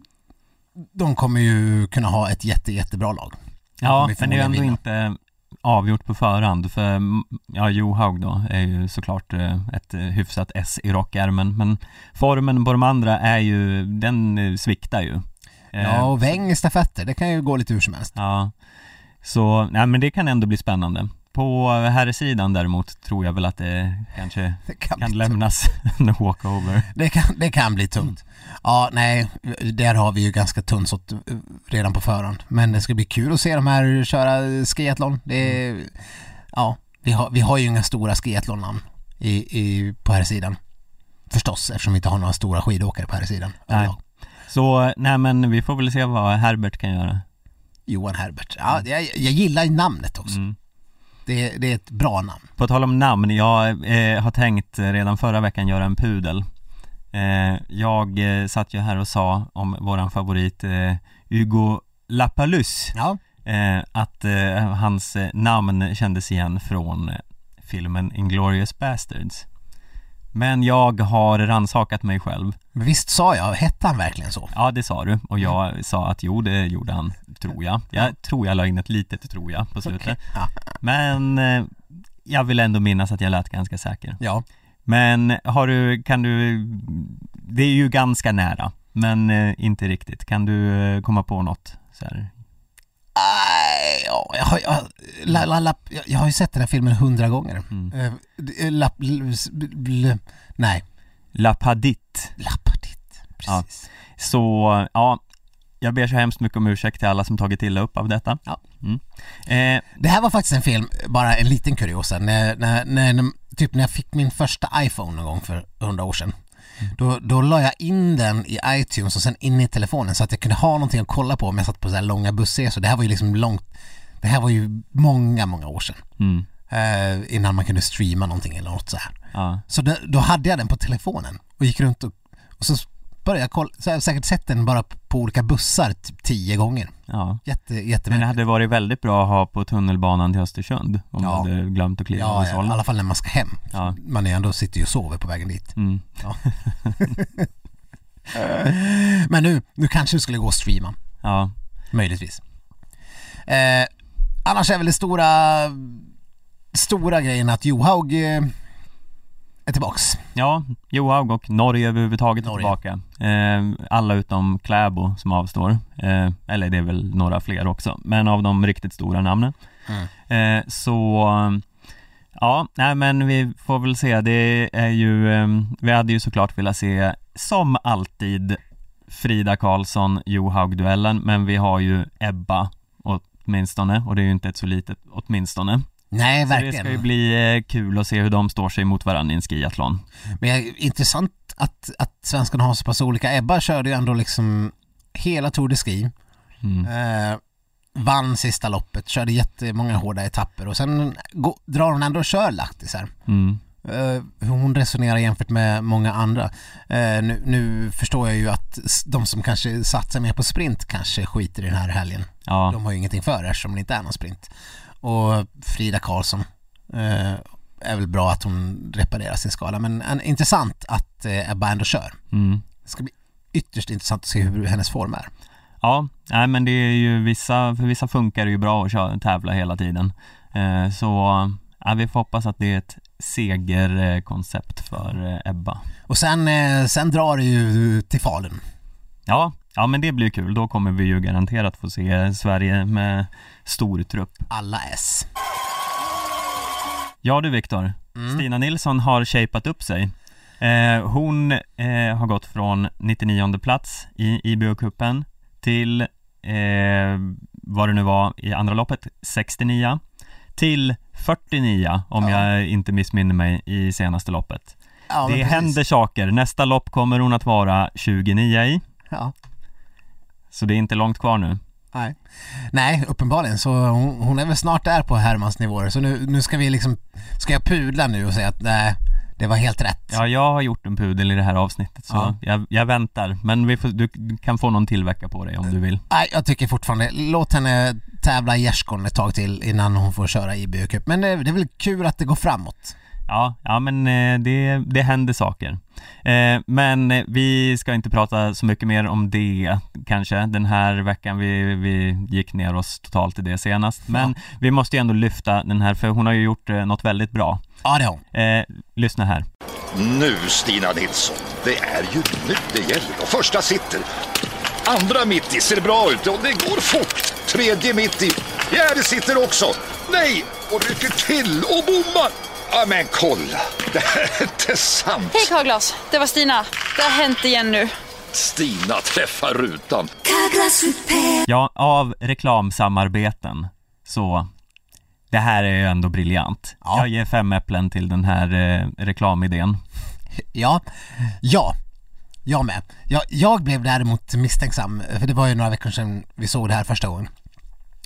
de kommer ju kunna ha ett jätte, jättebra lag. Ja, men det är ändå förmodligen inte avgjort på förhand för ja, Johaug då är ju såklart eh, ett eh, hyfsat S i rockärmen men formen på de andra är ju, den eh, sviktar ju. Ja, och Väng i stafetter, det kan ju gå lite hur som helst. ja. Så, nej men det kan ändå bli spännande. På herrsidan däremot tror jag väl att det kanske Det kan, kan lämnas en walkover. Det kan, det kan bli tungt. Ja, nej, där har vi ju ganska tunt sått redan på förhand. Men det ska bli kul att se de här köra skiathlon. Det är, ja, vi har, vi har ju inga stora skiathlonnamn i, i, på här sidan. Förstås, eftersom vi inte har några stora skidåkare på här sidan. Nej. Så, nej men vi får väl se vad Herbert kan göra. Johan Herbert. Ja, jag, jag gillar namnet också. Mm. Det, det är ett bra namn. På tal om namn, jag eh, har tänkt redan förra veckan göra en pudel. Eh, jag eh, satt ju här och sa om våran favorit eh, Hugo Lapalus Ja, eh, att eh, hans eh, namn kändes igen från filmen Inglourious Basterds. Men jag har rannsakat mig själv. men visst sa jag, hette han verkligen så? Ja, det sa du och jag sa att jo, det gjorde han, tror jag. Jag tror jag la in ett litet tror jag på slutet. Ja. Men eh, jag vill ändå minnas att jag lät ganska säker. ja. Men har du, kan du, det är ju ganska nära, men eh, inte riktigt. Kan du eh, komma på något? Så här? Ja, jag, har, jag, la, la, la, jag, jag har ju sett den här filmen hundra gånger. Mm. D- lapp, l, s- bl, bl, nej, La Padit. Lappadit. Precis. Så, ja, jag ber så hemskt mycket om ursäkt till alla som tagit illa upp av detta. Ja. Mm. Eh, Det här var faktiskt en film, bara en liten kuriosa, när, när, när, typ när jag fick min första iPhone någon gång för hundra år sedan. Då, då la jag in den i iTunes och sen in i telefonen så att jag kunde ha någonting att kolla på om jag satt på så här långa bussresor. Det här var ju liksom långt, det här var ju många, många år sedan. mm, Eh, innan man kunde streama någonting eller något så här. ja, Så då, då hade jag den på telefonen och gick runt och, och så började jag kolla, så jag har säkert sett den bara på, på olika bussar typ tio gånger. ja. Jätte, Men det hade varit väldigt bra att ha på tunnelbanan till Östersund om Ja. du hade glömt att kliva Ja, ja, i alla fall när man ska hem. Ja. Man är ändå sitter ju och sover på vägen dit. Mm. Men nu, nu kanske du skulle gå och streama. Ja, Möjligtvis. Eh, annars är väl det stora, stora grejen att Johaug eh, är tillbaks. Ja, Johaug och Norge överhuvudtaget är Norge. tillbaka. Eh, alla utom Kläbo som avstår. Eh, eller det är väl några fler också, men av de riktigt stora namnen. Eh, så ja, nej men vi får väl se. Det är ju, eh, vi hade ju såklart velat se som alltid Frida Karlsson Johaug-duellen, men vi har ju Ebba åtminstone och det är ju inte ett så litet åtminstone. Nej, Så det verkligen. ska ju bli eh, kul att se hur de står sig mot varandra i en skiathlon. Men intressant att, att svenskarna har så pass olika. Ebba körde ju ändå liksom hela Tour de Ski. Mm. Eh, vann sista loppet, körde jättemånga hårda etapper och sen gå, drar hon ändå och kör Lahtisar. Mm. Eh, hur hon resonerar jämfört med många andra. Eh, nu, nu förstår jag ju att de som kanske satsar mer på sprint kanske skiter i den här helgen. Ja, De har ju ingenting för det eftersom det inte är någon sprint. Och Frida Karlsson eh, är väl bra att hon reparerar sin skada men en, intressant att eh, Ebba ändå kör. mm. Det ska bli ytterst intressant att se hur hennes form är. ja, nej men det är ju vissa, för vissa funkar det ju bra att köra, tävla hela tiden. Eh, så ja, vi får hoppas att det är ett segerkoncept för eh, Ebba. Och sen, eh, sen drar det ju till Falun. Ja, ja men det blir kul. Då kommer vi ju garanterat få se Sverige med stor trupp. Alla S. Ja du Viktor, Stina Nilsson har shapat upp sig. Eh, hon eh, har gått från 99 plats i IBO-cupen till, eh, vad det nu var i andra loppet, 69. till 49 om Ja. jag inte missminner mig i senaste loppet. Ja, det händer saker. Nästa lopp kommer hon att vara 29 i, Ja. så det är inte långt kvar nu. Nej. Nej, uppenbarligen så hon, hon är väl snart där på Hermans nivåer så nu, nu ska vi liksom, ska jag pudla nu och säga att nej, det var helt rätt. Ja, jag har gjort en pudel i det här avsnittet så Ja. jag, jag väntar. Men får, du kan få någon till vecka på dig om du vill. Nej, jag tycker fortfarande, låt henne tävla i gärdsgården ett tag till innan hon får köra i Cup. Men det, det är väl kul att det går framåt. Ja, ja men eh, det, det händer saker. Eh, Men eh, vi ska inte prata så mycket mer om det kanske den här veckan. Vi, vi gick ner oss totalt i det senast. Men vi måste ju ändå lyfta den här för hon har ju gjort något väldigt bra. Ja, det har hon. Lyssna här. Nu Stina Nilsson, det är ju nu det gäller. Och första sitter. Andra mitt i ser bra ut och det går fort. Tredje mitt i. Fjärde sitter också. Nej, och rycker till och bommar. Ja men kolla, det här är inte sant. Hej Carglass, det var Stina. Det har hänt igen nu. Stina träffar rutan. Ja, av reklamsamarbeten så det här är ju ändå briljant. Ja. Jag ger fem äpplen till den här eh, reklamidén. Ja, ja, jag med. Jag, jag blev däremot misstänksam, för det var ju några veckor sedan vi såg det här första gången.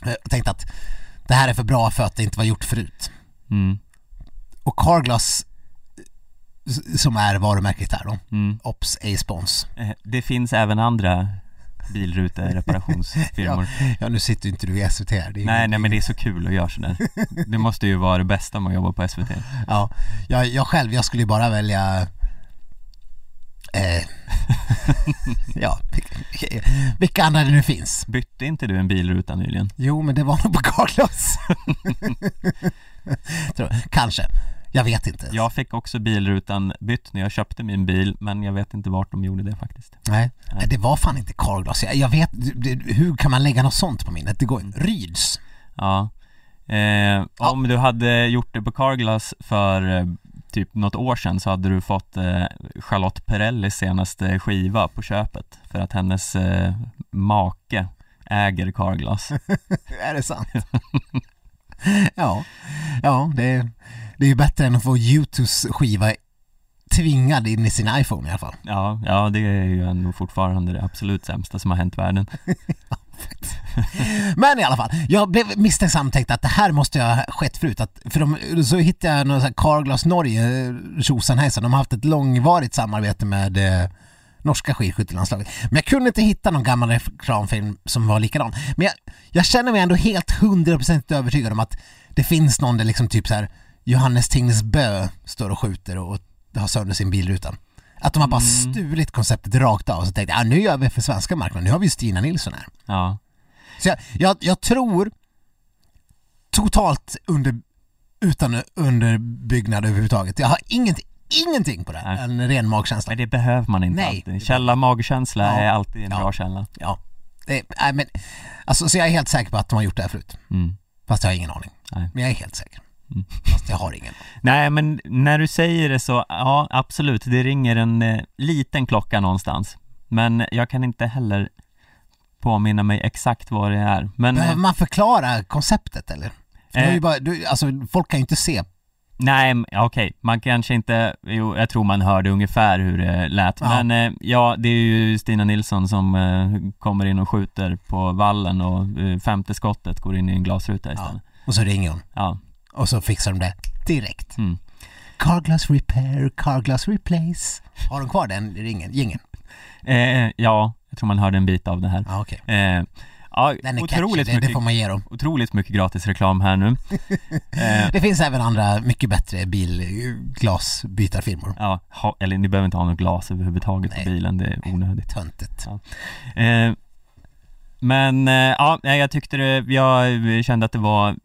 Jag tänkte att det här är för bra för att det inte var gjort förut. Mm, Och Carglass, som är varumärket här då, mm. Ops A-Spons. Eh, Det finns även andra bilrutereparationsfirmor. Ja, nu sitter ju inte du i SVT här. Nej, nej men det är så kul att göra sådär. Det måste ju vara det bästa med att jobba på SVT. Ja, jag, jag själv, jag skulle ju bara välja eh, Ja, vilka, vilka andra det nu finns. Bytte inte du en bilruta nyligen? Jo, men det var nog på Carlos. Jag. Kanske. Jag vet inte. Jag fick också bilrutan bytt när jag köpte min bil, men jag vet inte vart de gjorde det faktiskt. Nej. Nej, det var fan inte Carglass. Jag, jag vet, det, hur kan man lägga något sånt på minnet? Det går Mm. Ryds. Ja. Eh, om du hade gjort det på Carglass för eh, typ något år sedan så hade du fått eh, Charlotte Perrellis senaste skiva på köpet för att hennes eh, make äger Carglass. Är det sant? ja, ja det, det är ju bättre än att få Youtubes skiva tvingad in i sin iPhone i alla fall. Ja, ja det är ju ändå fortfarande det absolut sämsta som har hänt världen. Men i alla fall, jag blev misstänksam tänkte att det här måste jag ha skett förut. Att, för de, så hittade jag någon sån här Carglass Norge, eh, tjosan hejsan. De har haft ett långvarigt samarbete med eh, norska skidskyttelandslaget. Men jag kunde inte hitta någon gammal reklamfilm som var likadan. Men jag, jag känner mig ändå helt hundraprocentigt övertygad om att det finns någon där liksom typ så här Johannes Tingnes Bö står och skjuter och, och har sönder sin bilruta. Att de har bara stulit konceptet rakt av och så tänkte jag, ah, nu gör vi för svenska marknaden, nu har vi ju Stina Nilsson här. Ja, Så jag, jag, jag tror totalt under, utan underbyggnad överhuvudtaget. Jag har ingenting, ingenting på det. Nej. En ren magkänsla. men det behöver man inte Nej. alltid. Källa magkänsla Ja. är alltid en Ja. bra källa. Ja. Det, nej, men, alltså, så jag är helt säker på att de har gjort det här förut. Mm. Fast jag har ingen aning. Nej. Men jag är helt säker. Mm. Fast jag har ingen. Nej men när du säger det så, ja absolut, det ringer en eh, liten klocka någonstans. Men jag kan inte heller påminna mig exakt vad det är. Men Behöver eh, man förklara konceptet eller? För Eh. bara, du, alltså, folk kan ju inte se. nej, ja, okej, man kanske inte, jo jag tror man hörde ungefär hur det lät. Ja. Men eh, ja, det är ju Stina Nilsson som eh, kommer in och skjuter på vallen och eh, femte skottet går in i en glasruta Ja. istället. Och så ringer hon. Ja. Och så fixar de det direkt. Mm. Carglass repair, Carglass replace. Har de kvar den ringen? Gingen? Eh, ja, jag tror man hörde en bit av det här. Ja, okej. Eh, ja, Den är otroligt catchy, det, det mycket får man ge dem. otroligt mycket gratis reklam här nu. eh, Det finns även andra mycket bättre bilglasbytarfirmor. ja, ha, eller ni behöver inte ha något glas överhuvudtaget Nej. på bilen, det är onödigt. Töntigt. Eh, men eh, ja, jag tyckte det, jag kände att det var,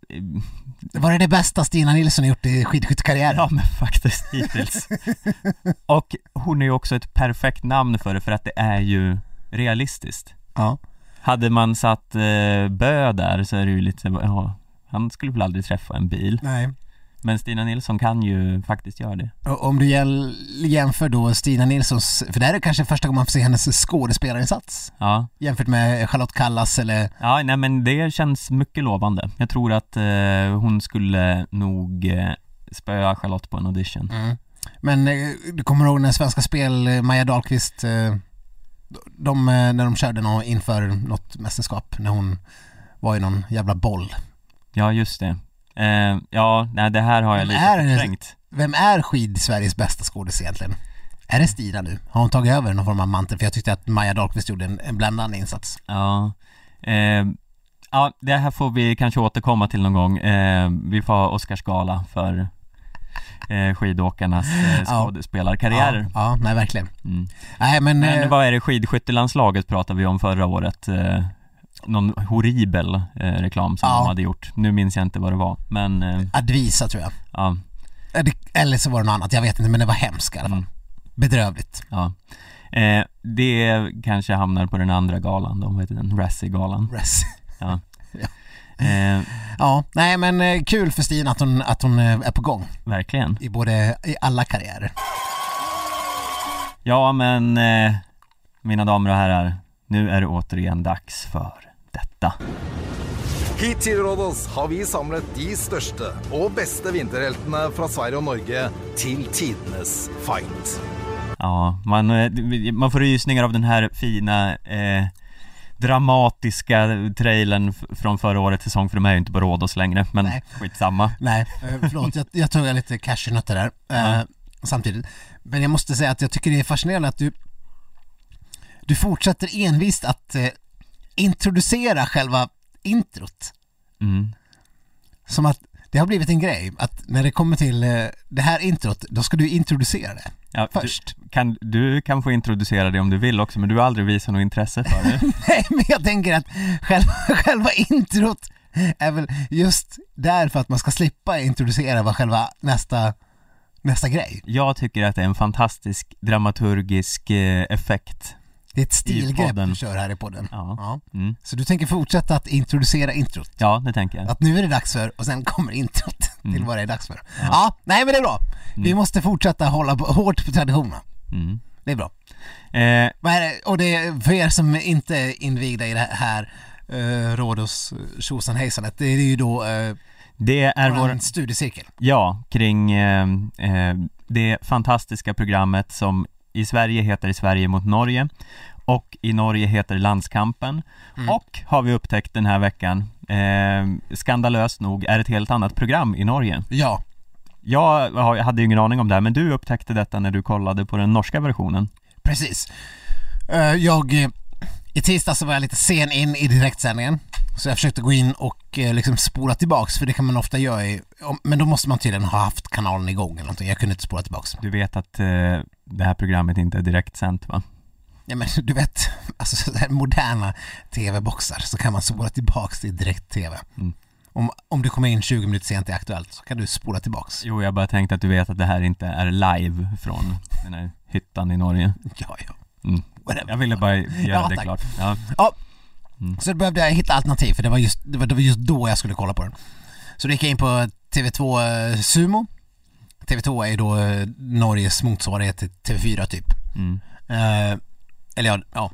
Var det det bästa Stina Nilsson har gjort i skidskyttekarriären? ja men faktiskt hittills. Och hon är ju också ett perfekt namn för det, för att det är ju realistiskt. Ja. Hade man satt eh, Bö där så är det ju lite, ja, han skulle väl aldrig träffa en bil. Nej. Men Stina Nilsson kan ju faktiskt göra det. Och om du jämför då Stina Nilssons, för det här är kanske första gången man får se hennes skådespelarinsats Ja, jämfört med Charlotte Kallas eller ja nej men det känns mycket lovande. Jag tror att eh, hon skulle nog eh, spöa Charlotte på en audition. Mm. Men eh, du kommer ihåg när Svenska Spel, eh, Maja Dahlqvist, eh, de, eh, när de körde något inför något mästerskap, när hon var i någon jävla boll. Ja, just det. Eh, ja, nej det här har jag Men lite är förträngt. Vem är skid-Sveriges bästa skådis egentligen? Är det Stina nu? Har hon tagit över någon form av mantel? För jag tyckte att Maja Dahlqvist gjorde en, en bländande insats. Ja. Eh, ja, det här får vi kanske återkomma till någon gång. Eh, vi får ha Oscarsgala för eh, skidåkarnas eh, Ja. skådespelarkarriärer. Ja, ja, nej verkligen. Mm. Nej men, Men eh, vad är det, skidskyttelandslaget pratade vi om förra året. Eh, någon horribel eh, reklam som Ja. de hade gjort. Nu minns jag inte vad det var, men eh, Advisa tror jag. ja, Eller så var det något annat, jag vet inte men det var hemskt i alla fall. Mm. Bedrövligt. ja. Eh, det kanske hamnar på den andra galan då, vad heter den? Razzie-galan. Ja. Ja. Eh, Ja, nej men eh, kul för Stina att hon, att hon eh, är på gång verkligen. i både, i alla karriärer. Ja men, eh, mina damer och herrar, nu är det återigen dags för detta. Hit til Rådås har vi samlet de største og beste vinterheltene fra Sverige og Norge til tidenes fight. Ja, man, eh, man får rysningar av den här fina eh, dramatiska trailern från förra året säsong för de är ju inte på Rhodos längre men Nej. skitsamma Nej, eh, förlåt jag, jag tog lite cashewnötter där eh, samtidigt. Men jag måste säga att jag tycker det är fascinerande att du du fortsätter envist att eh, introducera själva introt. mm. Som att det har blivit en grej att när det kommer till eh, det här introt, då ska du introducera det ja, först. Du kan, du kan få introducera det om du vill också men du har aldrig visat något intresse för det Nej men jag tänker att själva, själva introt är väl just därför att man ska slippa introducera vad själva nästa, nästa grej. Jag tycker att det är en fantastisk dramaturgisk eh, effekt Det är ett stilgrepp du kör här i podden. Ja. Mm. Så du tänker fortsätta att introducera introt? Ja, det tänker jag Att nu är det dags för, och sen kommer introt till Mm. vad det är dags för. Ja, nej men det är bra. Vi måste fortsätta hålla på, hårt på traditionerna. mm. Det är bra. eh, Vad är det, och det är för er som inte är invigda i det här uh, Rhodos eh, tjosan hejsanet, det är ju då uh, Det är vår vår, studiecirkel. ja, kring eh, eh, det fantastiska programmet som i Sverige heter Sverige mot Norge och i Norge heter Landskampen Mm. och har vi upptäckt den här veckan eh, skandalöst nog är ett helt annat program i Norge. Ja, Jag hade ju ingen aning om det här men du upptäckte detta när du kollade på den norska versionen. precis. Eh, jag, eh, i tisdag så var jag lite sen in i direktsändningen. Så jag försökte gå in och eh, liksom spola tillbaks, för det kan man ofta göra i, men då måste man tydligen ha haft kanalen igång eller någonting. Jag kunde inte spola tillbaks. Du vet att eh, det här programmet inte är direktsänt va? Ja men du vet, alltså så här moderna tv-boxar så kan man spola tillbaks till direkt-tv. Mm. Om, om du kommer in 20 minuter sent i Aktuellt så kan du spola tillbaks. Jo, jag bara tänkte att du vet att det här inte är live från den här hyttan i Norge. Ja, ja. Mm. Jag ville bara göra Ja, det tack. klart. Ja. Ja, Mm. så då behövde jag hitta alternativ för det var, just, det, var, det var just då jag skulle kolla på den. Så då gick jag in på TV2 eh, Sumo. TV2 är då eh, Norges motsvarighet till TV4 typ. Mm. Eh, eller ja, ja,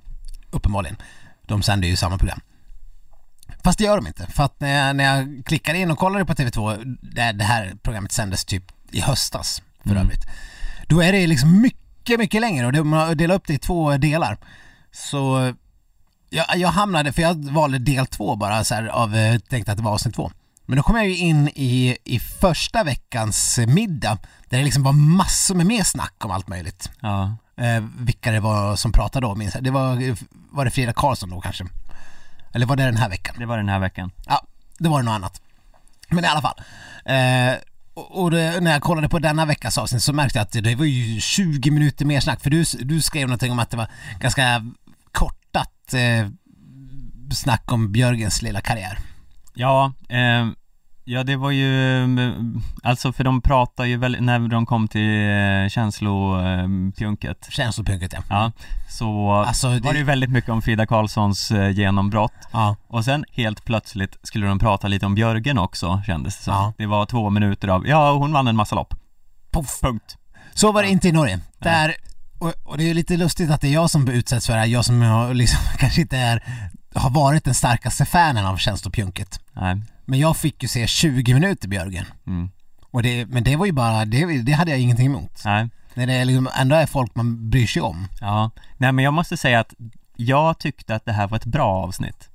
uppenbarligen. De sänder ju samma program. Fast det gör de inte. För att när jag, när jag klickade in och kollade på TV2, det, det här programmet sändes typ i höstas för Mm. övrigt. Då är det liksom mycket, mycket längre och de har delat upp det i två delar. Så jag, jag hamnade, för jag valde del två bara så här, av, eh, tänkte att det var avsnitt två. Men då kom jag ju in i, i första veckans middag där det liksom var massor med mer snack om allt möjligt. Ja. Eh, vilka det var som pratade då minns jag. Det var, var det Frida Karlsson då kanske? Eller var det den här veckan? Det var den här veckan. Ja, det var det något annat. Men i alla fall. Eh, och det, när jag kollade på denna veckas avsnitt så märkte jag att det var ju 20 minuter mer snack. För du, du skrev någonting om att det var ganska kortat eh, snack om Björgens lilla karriär. Ja, eh, Ja det var ju, mm, alltså för de pratar ju väl, när de kom till eh, känslopjunket Känslopjunket ja. Ja, så Alltså, det- var det ju väldigt mycket om Frida Karlssons eh, genombrott Ja. Och sen helt plötsligt skulle de prata lite om Björgen också kändes det som. Ja. Det var två minuter av, ja hon vann en massa lopp Puff. Punkt Så var det inte i Norge. Där, och, och det är lite lustigt att det är jag som utsätts för det här, jag som liksom, kanske inte är, har varit den starkaste fanen av känslopjunket. Nej, Men jag fick ju se 20 minuter Björgen. mm. Och det, men det var ju bara, det, det hade jag ingenting emot. nej När det är liksom, ändå är folk man bryr sig om. Ja, nej men jag måste säga att jag tyckte att det här var ett bra avsnitt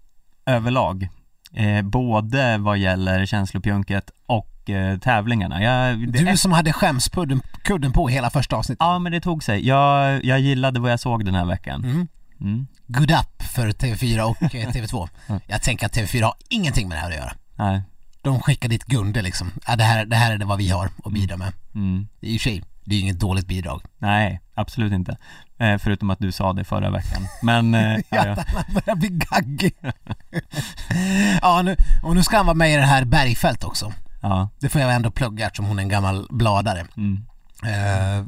överlag. Eh, både vad gäller känslopjunket och eh, tävlingarna. Jag, Du som hade skämskudden kudden på hela första avsnittet. Ja men det tog sig. Jag, jag gillade vad jag såg den här veckan. Mm. Mm. Good up för TV4 och eh, TV2. Mm. Jag tänker att TV4 har ingenting med det här att göra. Nej. De skickar dit Gunde liksom. Ja, det, här, det här är det vad vi har att bidra med. Mm. I och för sig, det är ju inget dåligt bidrag. Nej, absolut inte. Eh, förutom att du sa det förra veckan. Men, eh, ja, Ja, ja. han börjar bli gaggig. ja, nu, och nu ska han vara med i det här Bergfält också. ja. Det får jag ändå plugga eftersom hon är en gammal bladare. Mm. Eh,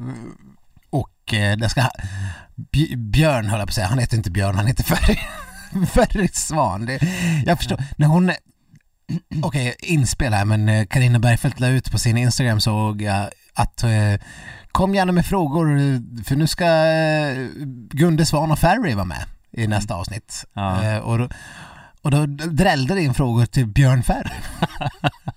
eh, det ska... Bj- Björn höll jag på att säga, han heter inte Björn, han heter Ferry. Ferry Svan. Det, jag förstår, när hon... Okej, inspel här men eh, Carina Bergfeldt la ut på sin Instagram såg jag att eh, Kom gärna med frågor eh, för nu ska eh, Gunde Svan och Ferry vara med i nästa avsnitt. Ja. Eh, och, då, och då drällde det in frågor till Björn Ferry.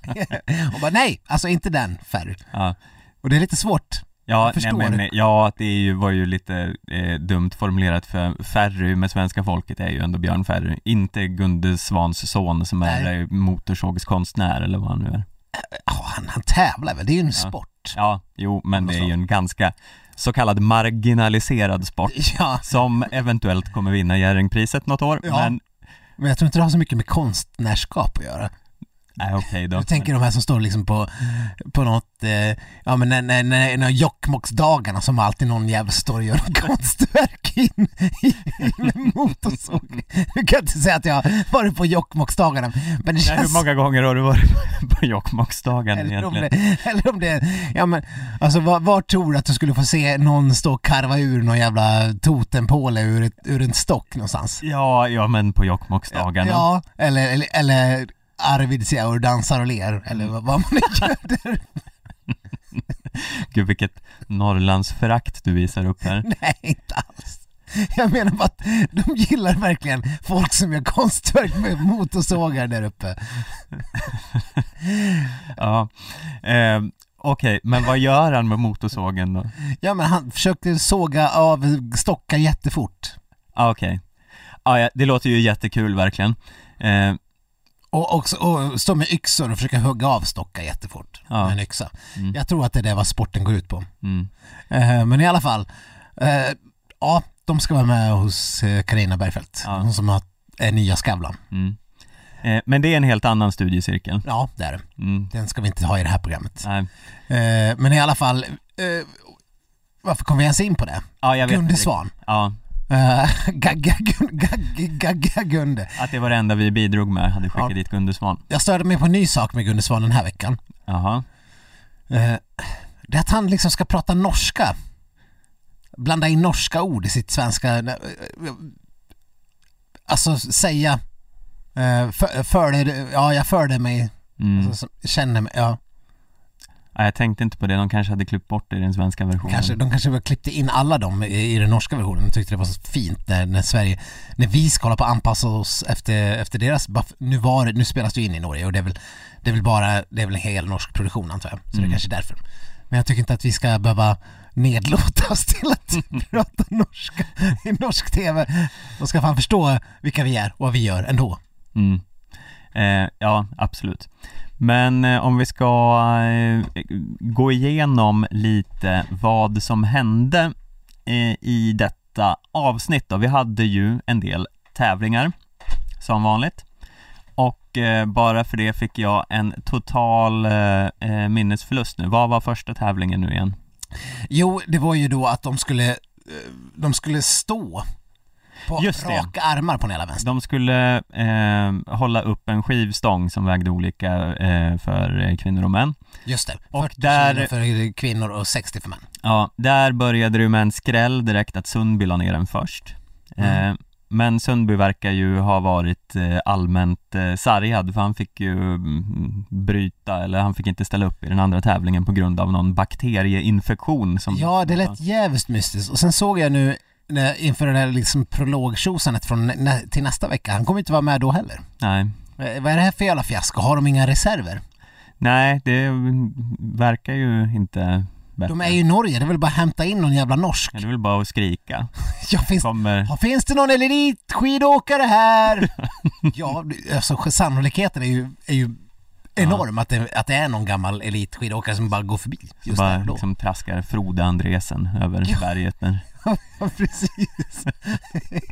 och bara nej, alltså inte den Ferry. ja. Och det är lite svårt. Ja, nej, men, ja, det är ju, var ju lite eh, dumt formulerat för Ferry med svenska folket är ju ändå Björn Ferry, inte Gunde Svans son som är Nej. eh, motorsågskonstnär eller vad han nu är. Ja, han, han tävlar väl, det är ju en sport. Ja, jo, men det är ju en ganska så kallad marginaliserad sport Ja, som eventuellt kommer vinna Jerringpriset något år, Ja. men men jag tror inte det har så mycket med konstnärskap att göra. Nej okej då. Du tänker de här som står liksom på, på något, eh, ja men när, när, när, när Jokkmokksdagarna som alltid någon jävel står och gör en konstverk in i, i med motorsåg. Du kan inte säga att jag har varit på Jokkmokksdagarna, men det Nej, känns... hur många gånger har du varit på Jokkmokksdagen Eller om, egentligen? det, eller om det, ja men alltså var, var tror du att du skulle få se någon stå och karva ur någon jävla totempåle ur, ett, ur en stock någonstans? Ja, ja men på Jokkmokksdagarna. Ja, eller, eller, eller Arvid Siaur dansar och ler, eller vad, vad man nu gör. Gud vilket Norrlandsförakt du visar upp här. Nej, inte alls. Jag menar bara att de gillar verkligen folk som gör konstverk med motorsågar där uppe. Ja, eh, okej, men vad gör han med motorsågen då? Ja men han försökte såga av stockar jättefort. Ah, okej. Ah, ja, det låter ju jättekul verkligen. Eh, Och, också, och stå med yxor och försöka hugga av stockar jättefort Ja. med en yxa. Mm. Jag tror att det är det vad sporten går ut på. mm, Eh, men i alla fall, eh, ja, de ska vara med hos eh, Carina Bergfeldt. Ja. Hon som har, är nya Skavlan. mm. Eh, men det är en helt annan studiecirkel. Ja, det är det. Mm. Den ska vi inte ha i det här programmet. Nej. Eh, men i alla fall, eh, varför kom vi ens in på det? Ja, jag vet Gunde. Svan. Ja, Eh, Gagga Gun- Gagga- Gagga Gunde. att det var det enda vi bidrog med, hade skickat Ja. dit Gunde Svan. Jag störde mig på en ny sak med Gunde Svan den här veckan. Jaha. Eh, det är att han liksom ska prata norska. Blanda in norska ord i sitt svenska. eh, Alltså säga för, förde, ja jag förde mig, Mm. alltså, känner mig, ja. Ja, jag tänkte inte på det, de kanske hade klippt bort det i den svenska versionen. Kanske, de kanske klippte in alla dem i, den norska versionen. De tyckte det var så fint när, när Sverige, när vi ska hålla på att anpassa oss efter, efter deras, nu var det, nu spelas det ju in i Norge och det är väl, det är väl bara, det är väl en hel norsk produktion antar jag. Så det är Mm. kanske är därför. Men jag tycker inte att vi ska behöva nedlåtas till att prata norska i norsk tv. De ska fan förstå vilka vi är och vad vi gör ändå. Mm. Eh, ja, absolut. Men eh, om vi ska eh, gå igenom lite vad som hände eh, i detta avsnitt då. Vi hade ju en del tävlingar som vanligt och bara för det fick jag en total minnesförlust nu. Vad var första tävlingen nu igen? Jo, det var ju då att de skulle, de skulle stå på Just det. raka armar på den hela vänster. De skulle eh, hålla upp en skivstång som vägde olika eh, för eh, kvinnor och män. Just det. Och 40 där- kilo för kvinnor och 60 för män. Ja, där började det med en skräll direkt att Sundby la ner den först. Mm. Eh, men Sundby verkar ju ha varit eh, allmänt eh, sargad för han fick ju mm, bryta, eller han fick inte ställa upp i den andra tävlingen på grund av någon bakterieinfektion som Ja, det lät jävligt mystiskt. Och sen såg jag nu inför det här liksom prologtjosanet från nä, till nästa vecka, han kommer inte vara med då heller. Nej, Eh, Vad är det här för jävla fiasko? Har de inga reserver? nej det verkar ju inte bättre. De är ju i Norge, det är väl bara att hämta in någon jävla norsk. Ja, det är väl bara att skrika. Ja, finns, Kommer... ja, finns det någon elitskidåkare här? ja, alltså sannolikheten är ju, är ju enorm att, det, att det är någon gammal elitskidåkare som bara går förbi just bara där och då. liksom traskar Frode Andresen över Ja. berget där. Precis.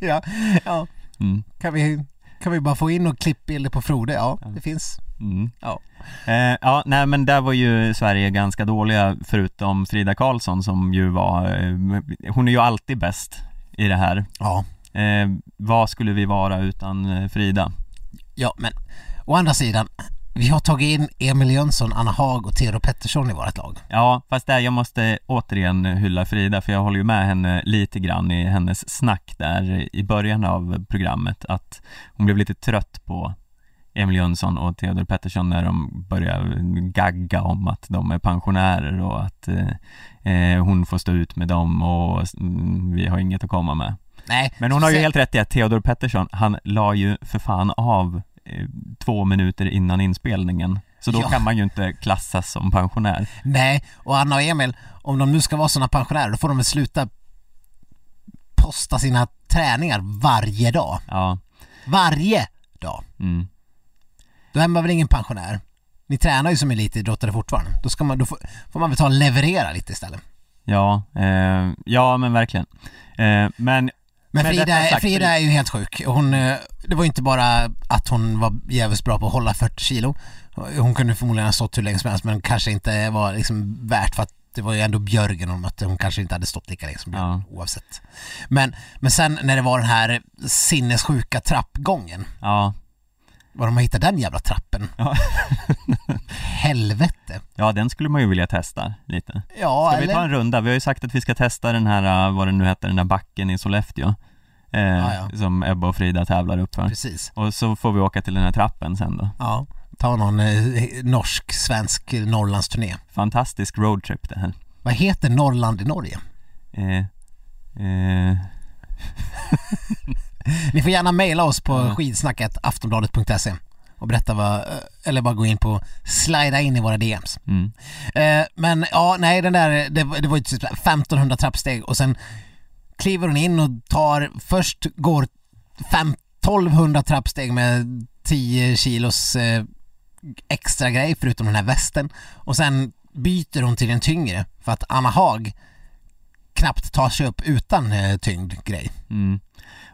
ja, ja. Mm. Kan vi, kan vi bara få in och klippbilder på Frode? Ja, det finns. Mm. Ja. Eh, ja, nej men där var ju Sverige ganska dåliga förutom Frida Karlsson som ju var, eh, hon är ju alltid bäst i det här. Ja, Eh, vad skulle vi vara utan eh, Frida? ja men å andra sidan, vi har tagit in Emil Jönsson, Anna Haag och Theodor Pettersson i vårt lag. Ja, fast där jag måste återigen hylla Frida för jag håller ju med henne lite grann i hennes snack där i början av programmet att hon blev lite trött på Emil Jönsson och Theodor Pettersson när de börjar gagga om att de är pensionärer och att eh, eh, hon får stå ut med dem och mm, vi har inget att komma med. Nej, Men hon har ju helt rätt i att Theodor Pettersson, han la ju för fan av två minuter innan inspelningen. Så då Ja. kan man ju inte klassas som pensionär. Nej, och Anna och Emil, om de nu ska vara sådana pensionärer, då får de väl sluta posta sina träningar varje dag. Ja, Varje dag! mm. Då är man väl ingen pensionär? Ni tränar ju som elitidrottare fortfarande. Då, ska man, då får, får man väl ta och leverera lite istället. Ja, eh, ja men verkligen. Eh, men Men Frida, sagt, Frida är ju helt sjuk. Hon, eh, det var inte bara att hon var jävligt bra på att hålla 40 kilo. Hon kunde förmodligen ha stått hur länge som helst men kanske inte var liksom värt för att det var ju ändå Björgen hon mötte. Hon kanske inte hade stått lika länge som Björgen oavsett. Men, men sen när det var den här sinnessjuka trappgången. ja, Var de har hittat den jävla trappen? Ja. Helvete. ja, den skulle man ju vilja testa lite. Ja, Ska vi eller? ta en runda? Vi har ju sagt att vi ska testa den här, vad den nu heter, den där backen i Sollefteå. Eh, ja. Som Ebba och Frida tävlar upp för. Precis. Och så får vi åka till den här trappen sen då. Ja. Ta någon eh, norsk, svensk Norrlandsturné. Fantastisk roadtrip det här. Vad heter Norrland i Norge? Eh, eh, Ni får gärna mejla oss på Ja. skidsnacket aftonbladet.se och berätta vad, eh, eller bara gå in på, slida in i våra DMs. mm. Eh, men ja, nej den där, det, var- det var ju typ 1500 trappsteg och sen kliver hon in och tar, först går fem, 1200 trappsteg med 10 kilos eh, extra grej förutom den här västen och sen byter hon till en tyngre för att Anna Haag knappt tar sig upp utan eh, tyngd grej. Mm.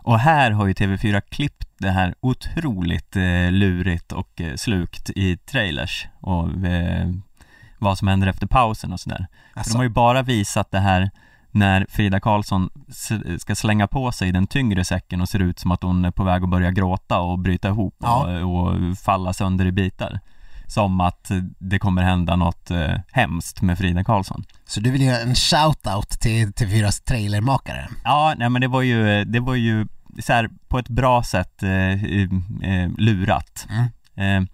Och här har ju TV4 klippt det här otroligt eh, lurigt och eh, slukt i trailers och eh, vad som händer efter pausen och sådär. Alltså, De har ju bara visat det här när Frida Karlsson ska slänga på sig den tyngre säcken och ser ut som att hon är på väg att börja gråta och bryta ihop Ja. och, och falla sönder i bitar. Som att det kommer hända något eh, hemskt med Frida Karlsson. så du vill göra en shout-out till TV4s trailermakare? Ja, nej men det var ju, det var ju så här, på ett bra sätt eh, eh, lurat. Mm.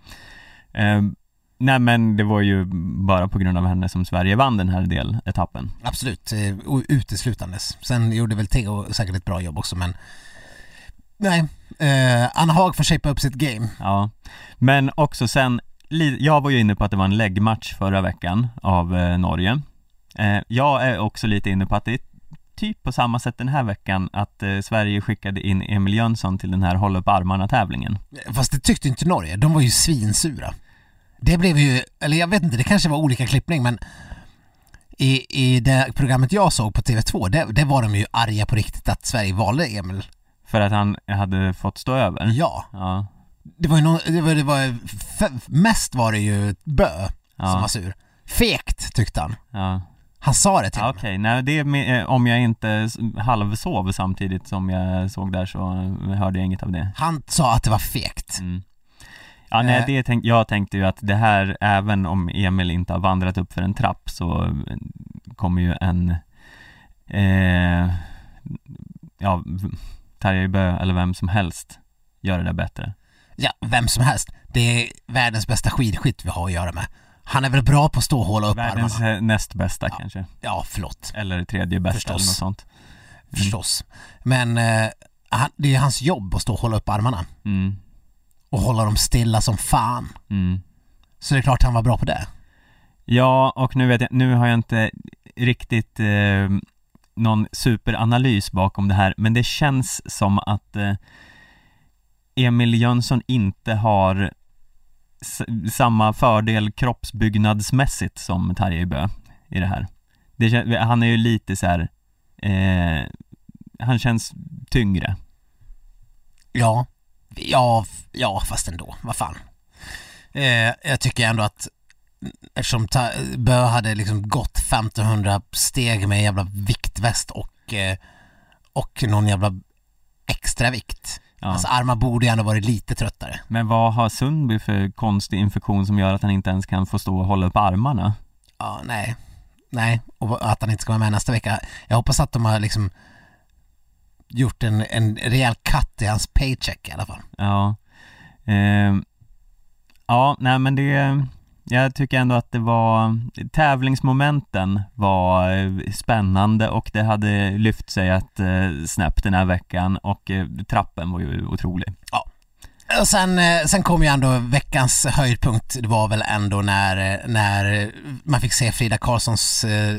Eh, eh, nej men det var ju bara på grund av henne som Sverige vann den här deletappen. Absolut, eh, o- uteslutandes. Sen gjorde väl Theo säkert ett bra jobb också men Nej, eh, Anna Haag får shapea upp sitt game. Ja, men också sen, jag var ju inne på att det var en läggmatch förra veckan av eh, Norge. Eh, jag är också lite inne på att det är typ på samma sätt den här veckan att eh, Sverige skickade in Emil Jönsson till den här håll upp armarna tävlingen. Fast det tyckte inte Norge, de var ju svinsura. Det blev ju, eller jag vet inte, det kanske var olika klippning men i, i det programmet jag såg på TV2, det, det var de ju arga på riktigt att Sverige valde Emil. För att han hade fått stå över. Ja, Ja, det var ju någon, det var, det var mest var det ju Bö som Ja. var sur. Fegt tyckte han. ja. Han sa det till. Okej, nej det är med, eh, om jag inte halvsov samtidigt som jag såg där så hörde jag inget av det Han sa att det var fegt. mm. Ja nej, Eh. det tänk, jag tänkte ju att det här, även om Emil inte har vandrat upp för en trapp så eh, kommer ju en eh, Ja, Tarjei Bö eller vem som helst göra det där bättre Ja, vem som helst. Det är världens bästa skidskytt vi har att göra med. Han är väl bra på att stå och hålla upp Världens armarna. eh, näst bästa kanske, Ja, förlåt. eller tredje bästa Förstås. eller något sånt Förstås. Men eh, han, det är hans jobb att stå och hålla upp armarna. mm. Och hålla dem stilla som fan. Mm. Så det är klart han var bra på det. Ja, och nu vet jag, nu har jag inte riktigt eh, någon superanalys bakom det här, men det känns som att eh, Emil Jönsson inte har samma fördel kroppsbyggnadsmässigt som Tarjei Bö i det här. Det, han är ju lite så här, eh, han känns tyngre. Ja, ja, ja fast ändå, vad fan. Eh, jag tycker ändå att eftersom Bö hade liksom gått 1500 steg med en jävla viktväst och, eh, och någon jävla extra vikt. Ja. Hans armar borde ju ändå varit lite tröttare. Men vad har Sundby för konstig infektion som gör att han inte ens kan få stå och hålla upp armarna? Ja, nej. Nej, och att han inte ska vara med nästa vecka. Jag hoppas att de har liksom gjort en, en rejäl cut i hans paycheck i alla fall. Ja. Eh, ja, nej men det, jag tycker ändå att det var, tävlingsmomenten var eh, spännande och det hade lyft sig ett eh, snäpp den här veckan och eh, trappen var ju otrolig. Och sen, eh, sen kom ju ändå veckans höjdpunkt, det var väl ändå när, eh, när man fick se Frida Karlssons eh,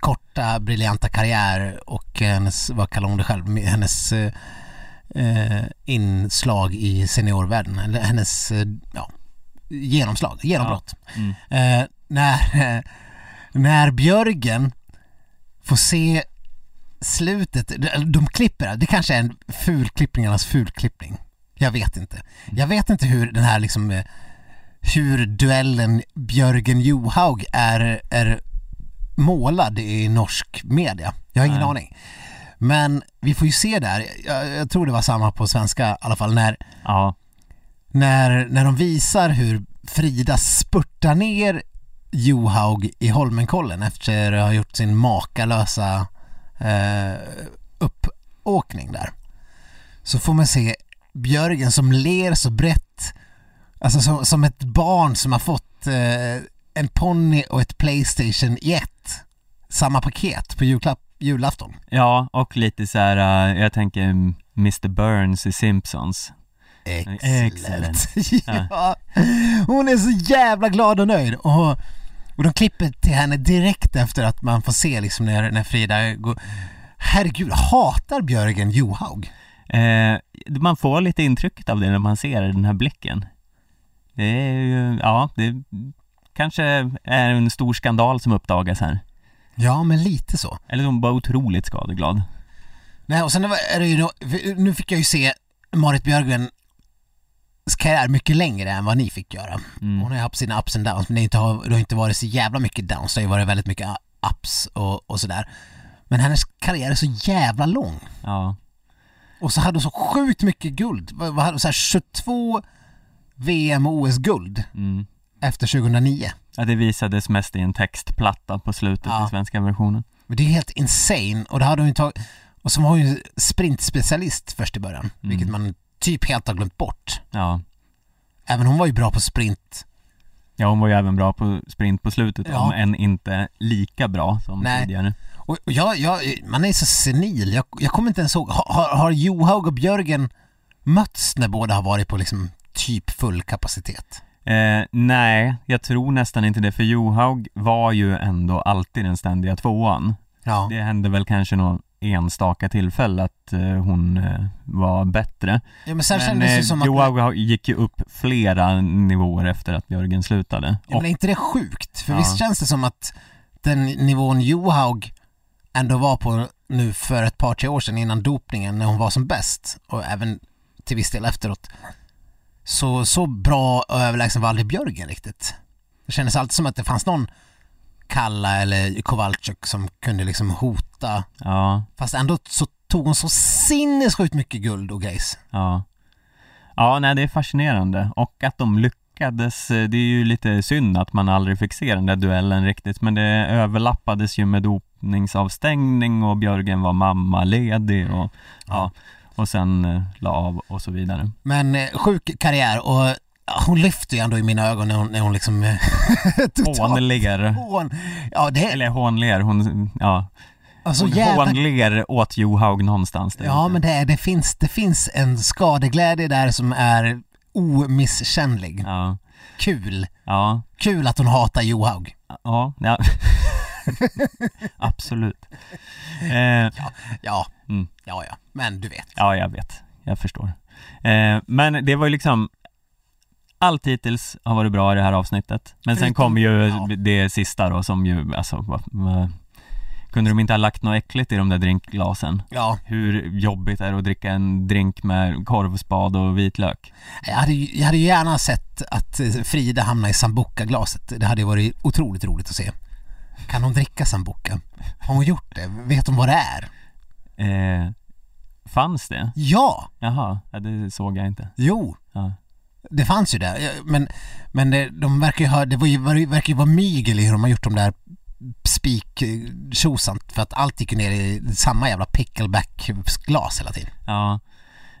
korta, briljanta karriär och hennes, vad kallar hon det själv, hennes eh, eh, inslag i seniorvärlden, eller hennes, ja, genomslag, genombrott. Mm. Eh, när, när Björgen får se slutet, de, de klipper det, det kanske är en fulklippningarnas fulklippning. Jag vet inte. Jag vet inte hur den här liksom, eh, hur duellen Björgen-Johaug är, är målad i norsk media. Jag har ingen Nej. aning. Men vi får ju se där, jag, jag tror det var samma på svenska i alla fall, när Ja, när, när de visar hur Frida spurtar ner Johaug i Holmenkollen efter att ha gjort sin makalösa eh, uppåkning där. Så får man se Björgen som ler så brett, alltså som, som ett barn som har fått eh, en ponny och ett Playstation i ett, samma paket på julklapp, julafton. ja och lite så här, eh, jag tänker Mr Burns i Simpsons. Excellent. Ja. ja. Hon är så jävla glad och nöjd. Och, och de klipper till henne direkt efter att man får se liksom när, när Frida går... Herregud, hatar Björgen Johaug? Eh, man får lite intrycket av det när man ser den här blicken. Det är ju, ja, det kanske är en stor skandal som uppdagas här. Ja, men lite så. Eller hon var otroligt skadeglad. Nej, och sen är det ju... Nu fick jag ju se Marit Björgens karriär mycket längre än vad ni fick göra. Mm. Hon har ju haft sina ups and downs, men det, inte, har- det har inte varit så jävla mycket downs. Det har ju varit väldigt mycket ups och, och sådär. Men hennes karriär är så jävla lång. Ja, Och så hade hon så sjukt mycket guld. Så här 22 VM och OS-guld mm. efter 2009. ja, det visades mest i en textplatta på slutet Ja. i svenska versionen. Men det är helt insane. Och det hade hon ju tagit... Och så var hon ju sprintspecialist först i början, vilket man typ helt har glömt bort. Ja. Även hon var ju bra på sprint. ja, hon var ju även bra på sprint på slutet, Ja. om än inte lika bra som Nej. tidigare. Och jag, jag, man är så senil. Jag, jag kommer inte ens ihåg. Har, har- Johaug och Björgen mötts när båda har varit på liksom typ full kapacitet? Eh, nej, jag tror nästan inte det, för Johaug var ju ändå alltid den ständiga tvåan. Ja. Det hände väl kanske någon enstaka tillfälle att eh, hon eh, var bättre. ja men sen Men kändes det eh, som att... Johaug gick ju upp flera nivåer efter att Jörgen slutade. Ja, men är inte det sjukt? För Ja. visst känns det som att den nivån Johaug ändå var på nu för ett par, tre år sedan innan dopningen när hon var som bäst och även till viss del efteråt. Så, så bra och överlägsen var aldrig Björgen riktigt. Det kändes alltid som att det fanns någon Kalla eller Kowalczyk som kunde liksom hota. Ja, Fast ändå så tog hon så sinnessjukt mycket guld och grejs. ja. Ja, nej det är fascinerande och att de lyckades, eh, det är ju lite synd att man aldrig fick se den där duellen riktigt men det överlappades ju med dopningsavstängning och Björgen var mammaledig och ja, och sen eh, la av och så vidare. Men eh, sjuk karriär och hon lyfter ju ändå i mina ögon när hon, när hon liksom... eh, Hånler, Hån. Ja, det eller hånler, hon, ja, alltså hon jävla... hånler åt Johaug någonstans där Ja, men det, är, det, finns, det finns en skadeglädje där som är omisskännlig. Ja, Kul. ja, Kul att hon hatar Johaug. ja, ja. absolut. Eh, Ja, Mm. ja, ja. Men du vet. Ja, jag vet. Jag förstår. Eh, men det var ju liksom allt hittills har varit bra i det här avsnittet. Men sen kom ju ja. det sista då som ju, alltså Kunde de inte ha lagt något äckligt i de där drinkglasen? Ja, Hur jobbigt är det att dricka en drink med korvspad och vitlök? jag hade, jag hade gärna sett att eh, Frida hamnar i sambuca-glaset. Det hade varit otroligt roligt att se. Kan hon dricka sambuca? Har hon gjort det? Vet hon vad det är? Eh, fanns det? Ja! Jaha, ja, det såg jag inte. Jo! Ja. Det fanns ju där, men, men det, de verkar ju ha, det var ju, verkar ju vara mygel i hur de har gjort de där spik tjosant för att allt gick ner i samma jävla pickleback-glas hela tiden. Ja.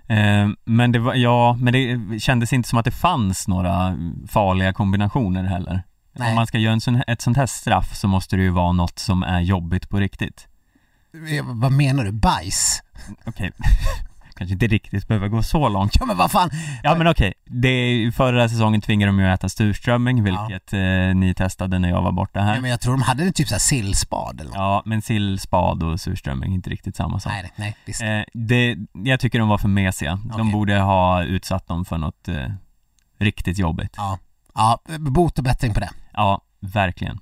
Eh, men det var, ja, men det kändes inte som att det fanns några farliga kombinationer heller. Nej. Om man ska göra en sån, ett sånt här straff så måste det ju vara något som är jobbigt på riktigt. Eh, Vad menar du? Bajs? Okej, kanske inte riktigt behöver gå så långt. Ja men vad fan! Ja men okej, det är, förra säsongen tvingade de ju att äta surströmming, vilket eh, ni testade när jag var borta här. Ja, men jag tror de hade typ såhär sillspad eller något. Ja, men sill, spad och surströmming är inte riktigt samma sak. Nej, nej, visst. Eh, det, jag tycker de var för mesiga. De Okej. borde ha utsatt dem för något eh, riktigt jobbigt. Ja. ja, bot och bättring på det. Ja, verkligen.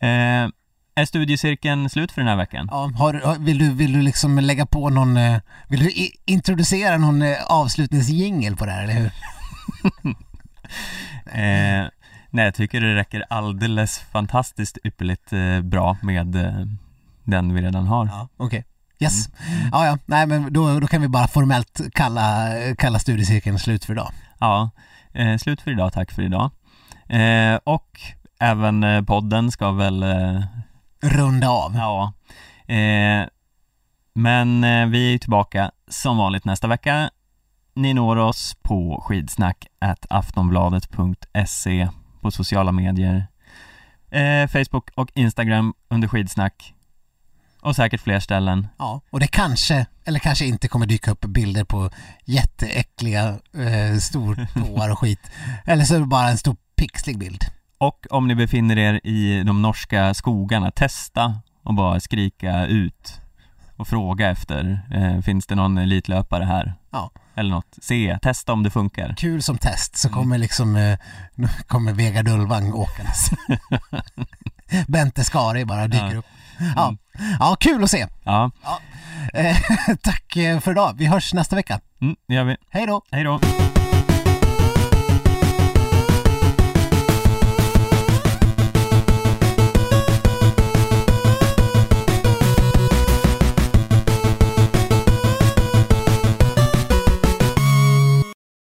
Eh, är studiecirkeln slut för den här veckan? Ja, har, vill, du, vill du liksom lägga på någon, eh, vill du i, introducera någon eh, avslutningsjingel på det här eller hur? Eh, nej, jag tycker det räcker alldeles fantastiskt ypperligt eh, bra med eh, den vi redan har. Ja, okej. Yes. Ja, ja, nej men då, då kan vi bara formellt kalla, kalla studiecirkeln slut för idag. Ja, eh, slut för idag, tack för idag. Eh, och även eh, podden ska väl, eh, Runda av. ja, eh, men eh, vi är tillbaka som vanligt nästa vecka. Ni når oss på skidsnack aftonbladet.se på sociala medier, eh, Facebook och Instagram under skidsnack och säkert fler ställen. Ja, och det kanske, eller kanske inte kommer dyka upp bilder på jätteäckliga eh, stortåar och skit. Eller så är det bara en stor pixlig bild. Och om ni befinner er i de norska skogarna, testa och bara skrika ut och fråga efter, eh, finns det någon elitlöpare här? Ja. Eller något, se, testa om det funkar. Kul som test så kommer liksom, eh, nu kommer Vegard Ulvang åkandes. Bente Skari bara dyker Ja. upp. Ja. ja, kul att se. Ja, Eh, tack eh, för idag. Vi hörs nästa vecka. mm, det gör vi. Hej då! Hej då!